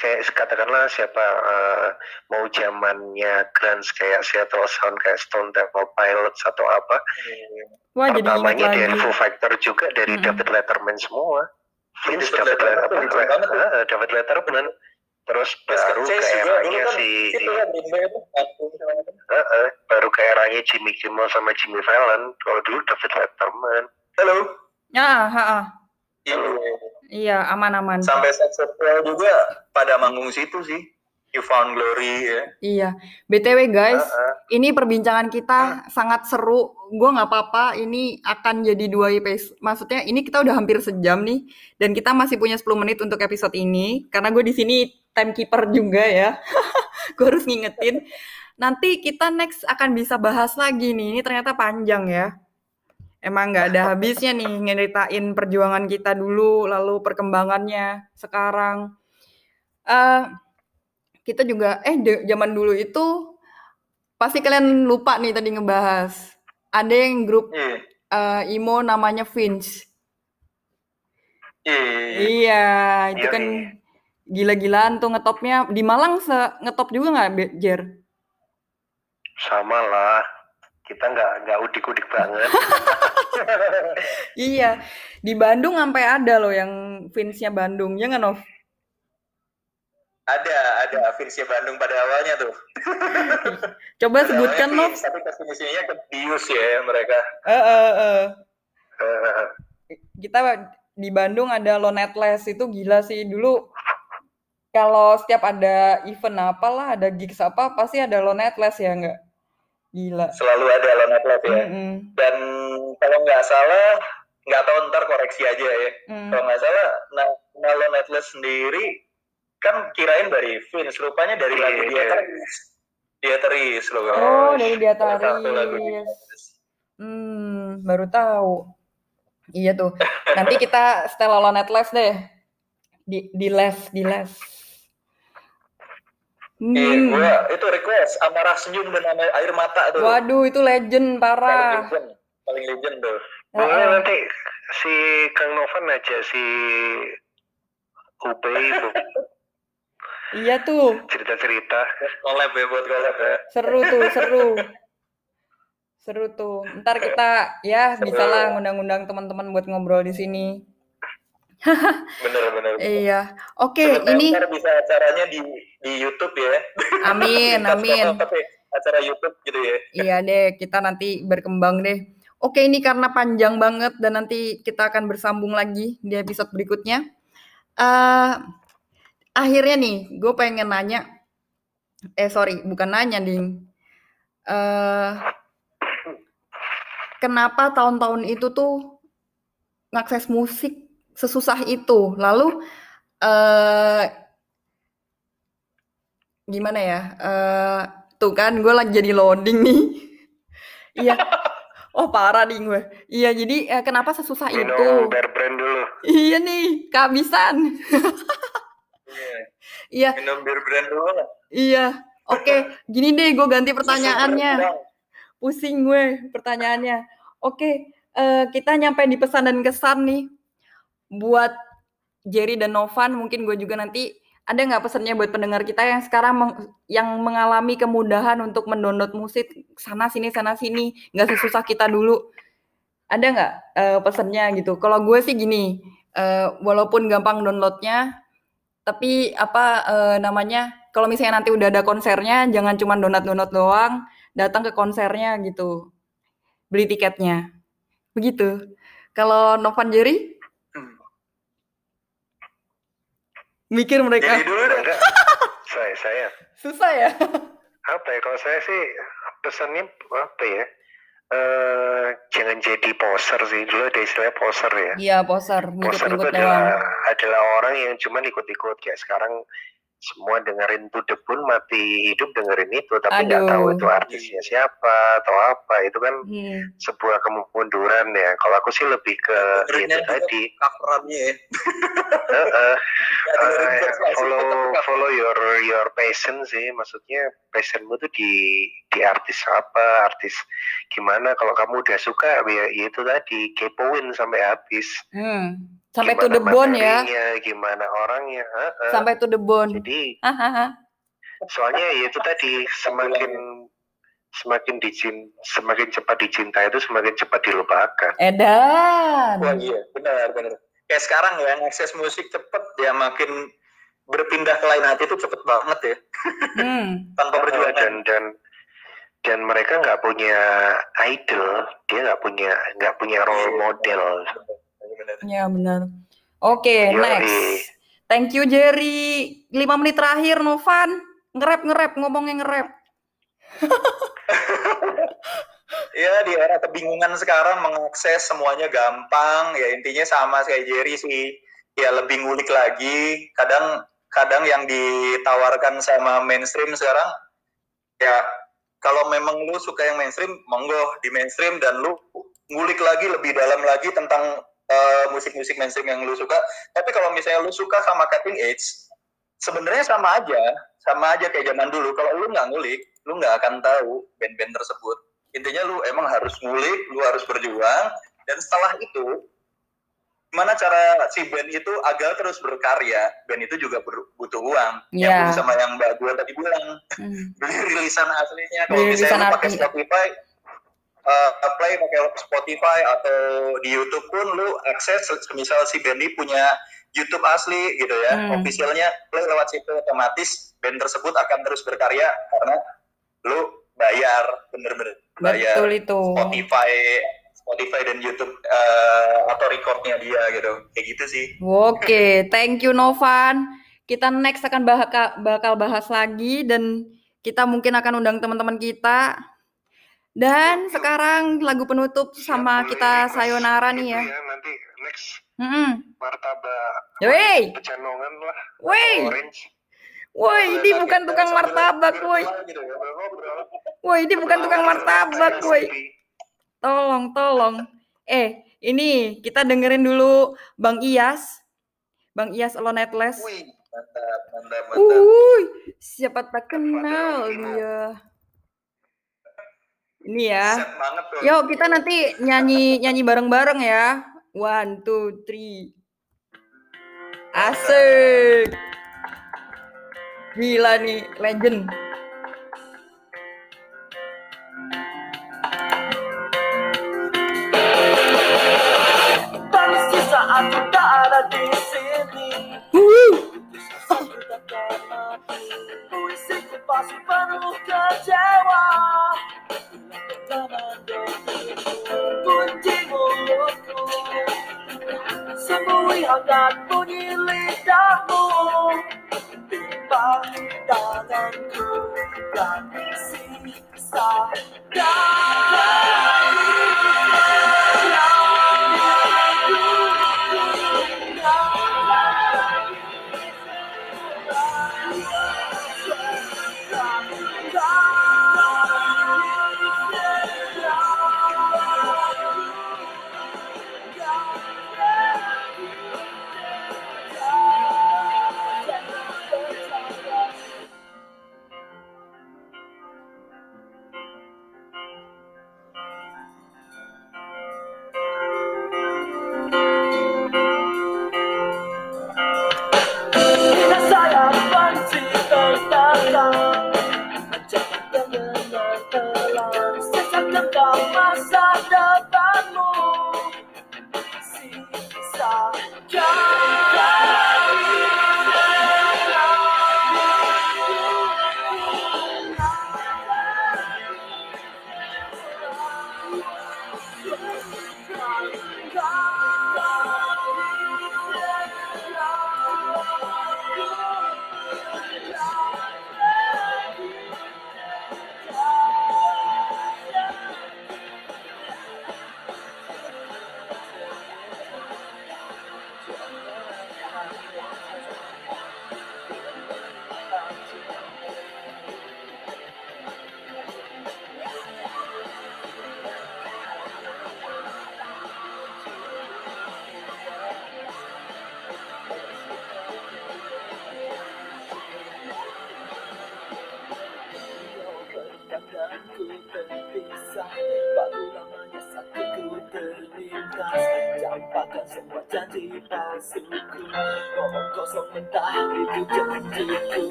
[SPEAKER 3] kayak katakanlah siapa eh, mau zamannya grunge kayak Seattle Sound kayak Stone Temple Pilots atau apa
[SPEAKER 2] Wah,
[SPEAKER 3] pertamanya dari Foo Fighter juga dari
[SPEAKER 2] Mm-mm.
[SPEAKER 3] David Letterman semua Vince
[SPEAKER 4] David
[SPEAKER 3] David
[SPEAKER 4] Letterman.
[SPEAKER 3] Heeh, David Letterman terus
[SPEAKER 4] Terus
[SPEAKER 3] baru ke eranya
[SPEAKER 4] kan
[SPEAKER 3] si. Heeh, baru ke eranya Jimmy Kimmel sama Jimmy Fallon kalau dulu David Letterman
[SPEAKER 4] Halo.
[SPEAKER 2] Ya, ha, ha.
[SPEAKER 4] Iya.
[SPEAKER 2] iya, aman-aman.
[SPEAKER 4] Sampai seksual juga pada manggung situ sih. You Found Glory ya.
[SPEAKER 2] Iya. BTW guys,
[SPEAKER 3] Heeh.
[SPEAKER 2] ini perbincangan kita sangat seru. Gue nggak apa-apa, ini akan jadi dua episode. Maksudnya ini kita udah hampir sejam nih, dan kita masih punya 10 menit untuk episode ini. Karena gue di sini timekeeper juga ya. gue harus ngingetin. Nanti kita next akan bisa bahas lagi nih. Ini ternyata panjang ya. Emang nggak ada habisnya nih ngeritain perjuangan kita dulu, lalu perkembangannya sekarang. eh kita juga eh de- zaman dulu itu pasti kalian lupa nih tadi ngebahas. Ada yang grup
[SPEAKER 4] Iya.
[SPEAKER 2] eh, emo namanya Vince.
[SPEAKER 4] Iya.
[SPEAKER 2] Iya, itu
[SPEAKER 3] Iya,
[SPEAKER 2] kan
[SPEAKER 3] iya.
[SPEAKER 2] gila-gilaan tuh ngetopnya. Di Malang se ngetop juga nggak, Jer?
[SPEAKER 3] sama lah kita nggak nggak udik-udik banget
[SPEAKER 2] Iya, di Bandung sampai ada loh yang Vince-nya Bandung, ya nggak, Nov?
[SPEAKER 4] Ada, ada Vinci Bandung pada awalnya tuh.
[SPEAKER 2] Coba
[SPEAKER 4] Pada
[SPEAKER 2] sebutkan, Nov.
[SPEAKER 4] Tapi ke sini-sininya ke Bius ya mereka.
[SPEAKER 2] Eh.
[SPEAKER 3] Heeh.
[SPEAKER 2] kita di Bandung ada Lonetless itu gila sih dulu kalau setiap ada event apalah ada gigs apa pasti ada Lonetless ya nggak gila
[SPEAKER 4] Selalu ada Lone Club ya.
[SPEAKER 2] Mm-mm.
[SPEAKER 4] Dan kalau nggak salah, nggak tahu ntar koreksi aja ya.
[SPEAKER 2] Mm.
[SPEAKER 4] Kalau nggak salah, nah, nah Atlas sendiri kan kirain dari Vince, rupanya dari
[SPEAKER 3] Iya,
[SPEAKER 4] lagu
[SPEAKER 3] iya.
[SPEAKER 4] dia teris. Dia teris loh.
[SPEAKER 2] Oh, dari Dia
[SPEAKER 4] Salah satu lagu
[SPEAKER 2] Taris.
[SPEAKER 4] dia.
[SPEAKER 2] hmm baru tahu iya tuh nanti kita setelah Lonetless deh di di les di les
[SPEAKER 4] Eh,
[SPEAKER 2] Hmm.
[SPEAKER 4] gua itu request amarah senyum dan air mata tuh.
[SPEAKER 2] Waduh, itu legend
[SPEAKER 4] Paling
[SPEAKER 2] parah.
[SPEAKER 4] legend, paling legend tuh.
[SPEAKER 3] Boleh
[SPEAKER 2] Heeh.
[SPEAKER 3] nanti si Kang Novan aja si Ubay itu
[SPEAKER 2] Iya tuh,
[SPEAKER 3] cerita-cerita.
[SPEAKER 4] Collab ya buat collab ya.
[SPEAKER 2] seru tuh, seru. Seru tuh. Ntar kita ya
[SPEAKER 4] Seru.
[SPEAKER 2] bisa lah ngundang-undang teman-teman buat ngobrol di sini.
[SPEAKER 4] Bener bener.
[SPEAKER 2] Iya. Oke, ini
[SPEAKER 4] ntar bisa acaranya di di YouTube ya.
[SPEAKER 2] amin, amin.
[SPEAKER 4] Acara YouTube gitu ya.
[SPEAKER 2] Iya deh, kita nanti berkembang deh. Oke, ini karena panjang banget dan nanti kita akan bersambung lagi di episode berikutnya. Eh, akhirnya nih, gue pengen nanya. Eh, sorry, bukan nanya, Ding. Eh, kenapa tahun-tahun itu tuh ngakses musik sesusah itu? Lalu, eh gimana ya? Eh, tuh kan, gue lagi jadi loading nih. Iya. Oh parah nih gue. Iya jadi eh, kenapa sesusah itu?
[SPEAKER 3] Minum bear brand dulu.
[SPEAKER 2] Iya nih kehabisan.
[SPEAKER 4] Iya.
[SPEAKER 2] Iya
[SPEAKER 4] Minum bir brand dulu lah.
[SPEAKER 2] iya. Oke gini deh gue ganti pertanyaannya. Pusing gue pertanyaannya. Oke eh, kita nyampe di pesan dan kesan nih. Buat Jerry dan Novan mungkin gue juga nanti ada nggak pesannya buat pendengar kita yang sekarang meng- yang mengalami kemudahan untuk mendownload musik sana sini sana sini nggak sesusah kita dulu? Ada nggak eh, pesannya gitu? Kalau gue sih gini eh, walaupun gampang downloadnya tapi apa eh, namanya kalau misalnya nanti udah ada konsernya jangan cuma download download doang datang ke konsernya gitu beli tiketnya. Begitu. Kalau Novan Jerry
[SPEAKER 4] Hmm.
[SPEAKER 2] Mikir mereka.
[SPEAKER 4] Jadi dulu deh.
[SPEAKER 3] Saya saya.
[SPEAKER 2] Susah ya?
[SPEAKER 3] Apa ya kalau saya sih pesannya apa ya? Eh jangan jadi poser sih. Dulu ada istilah poser ya.
[SPEAKER 2] Iya poser.
[SPEAKER 3] Poser itu adalah adalah orang yang cuma ikut-ikut. Kayak sekarang semua dengerin the bone mati hidup dengerin itu tapi nggak tahu itu artisnya siapa atau apa. Itu kan
[SPEAKER 2] Hmm.
[SPEAKER 3] sebuah kemunduran ya. Kalau aku sih lebih ke
[SPEAKER 4] Dengerin
[SPEAKER 3] itu tadi.
[SPEAKER 4] coverannya ya. Ya, versi asli,
[SPEAKER 3] follow follow your your passion sih. Maksudnya passionmu tuh di di artis apa artis gimana. Kalau kamu udah suka ya, ya itu tadi kepoin sampai habis.
[SPEAKER 2] Hmm. Sampai to
[SPEAKER 3] Gimana
[SPEAKER 2] the bone ya
[SPEAKER 3] gimana orangnya eh, eh.
[SPEAKER 2] sampai to the bone
[SPEAKER 3] jadi
[SPEAKER 2] Hahaha.
[SPEAKER 3] soalnya ya itu tadi semakin semakin dicin semakin cepat dicintai itu semakin cepat dilupakan
[SPEAKER 2] edan
[SPEAKER 4] Wah iya, benar benar. Kayak sekarang ya ngakses musik cepet ya makin berpindah ke lain hati itu cepet banget ya
[SPEAKER 2] hmm.
[SPEAKER 4] tanpa
[SPEAKER 3] dan
[SPEAKER 4] perjuangan.
[SPEAKER 3] dan dan mereka nggak punya idol dia nggak punya nggak punya role model
[SPEAKER 4] Benar.
[SPEAKER 2] ya benar oke
[SPEAKER 3] Yoi.
[SPEAKER 2] next. Thank you Jerry. Lima menit terakhir Novan. Nge-rap nge-rap ngomongnya nge-rap.
[SPEAKER 4] Ya di era kebingungan sekarang mengakses semuanya gampang. Ya intinya sama kayak Jerry sih. Ya lebih ngulik lagi. Kadang kadang yang ditawarkan sama mainstream sekarang ya kalau memang lu suka yang mainstream monggo di mainstream dan lu ngulik lagi lebih dalam lagi tentang eh, musik-musik mainstream yang lu suka. Tapi kalau misalnya lu suka sama cutting edge sebenarnya sama aja. Sama aja kayak zaman dulu. Kalau lu nggak ngulik lu nggak akan tahu band-band tersebut. Intinya lu emang harus ngulik lu harus berjuang dan setelah itu gimana cara si band itu agar terus berkarya? Band itu juga ber- butuh uang.
[SPEAKER 2] Iya.
[SPEAKER 4] Nyambung sama yang mbak gua tadi bilang.
[SPEAKER 2] Hmm.
[SPEAKER 4] beli rilisan aslinya. Kalau misalnya lu pakai. Spotify eh, play pakai Spotify atau di YouTube pun lu akses misal si ini punya YouTube asli gitu ya
[SPEAKER 2] Hmm.
[SPEAKER 4] officialnya play lewat situ otomatis band tersebut akan terus berkarya karena lu bayar bener-bener bayar
[SPEAKER 2] betul itu
[SPEAKER 4] Spotify Spotify dan YouTube eh, atau recordnya dia gitu kayak gitu sih
[SPEAKER 2] Oke, thank you Novan. Kita next akan bahaka- bakal bahas lagi dan kita mungkin akan undang teman-teman kita. Dan sekarang lagu penutup sama
[SPEAKER 3] Boleh
[SPEAKER 2] kita
[SPEAKER 3] request
[SPEAKER 2] sayonara nih
[SPEAKER 3] gitu
[SPEAKER 2] ya.
[SPEAKER 3] nanti next
[SPEAKER 2] Hmm.
[SPEAKER 3] martabak pecenongan lah
[SPEAKER 2] wey,
[SPEAKER 3] orange
[SPEAKER 2] woi, ini bukan tukang martabak, woi.
[SPEAKER 4] gitu ya.
[SPEAKER 2] Woi, ini bukan tukang martabak, woi. Tolong, tolong. Eh, ini kita dengerin dulu Bang Iyas. Bang Iyas Lonetless.
[SPEAKER 4] Wih, Mantap, mantap, mantap.
[SPEAKER 2] Uy, siapa tak kenal dia. Ini ya.
[SPEAKER 4] Set banget tuh.
[SPEAKER 2] Yuk kita nanti nyanyi nyanyi bareng-bareng ya. One, two, three. Asik. Gila nih, legend.
[SPEAKER 1] Saat kita ada di sini Puisiku pasti penuh kecewa Samboy hanggang mo nilita mo Pinpahitanan ko Dahil si sa dahil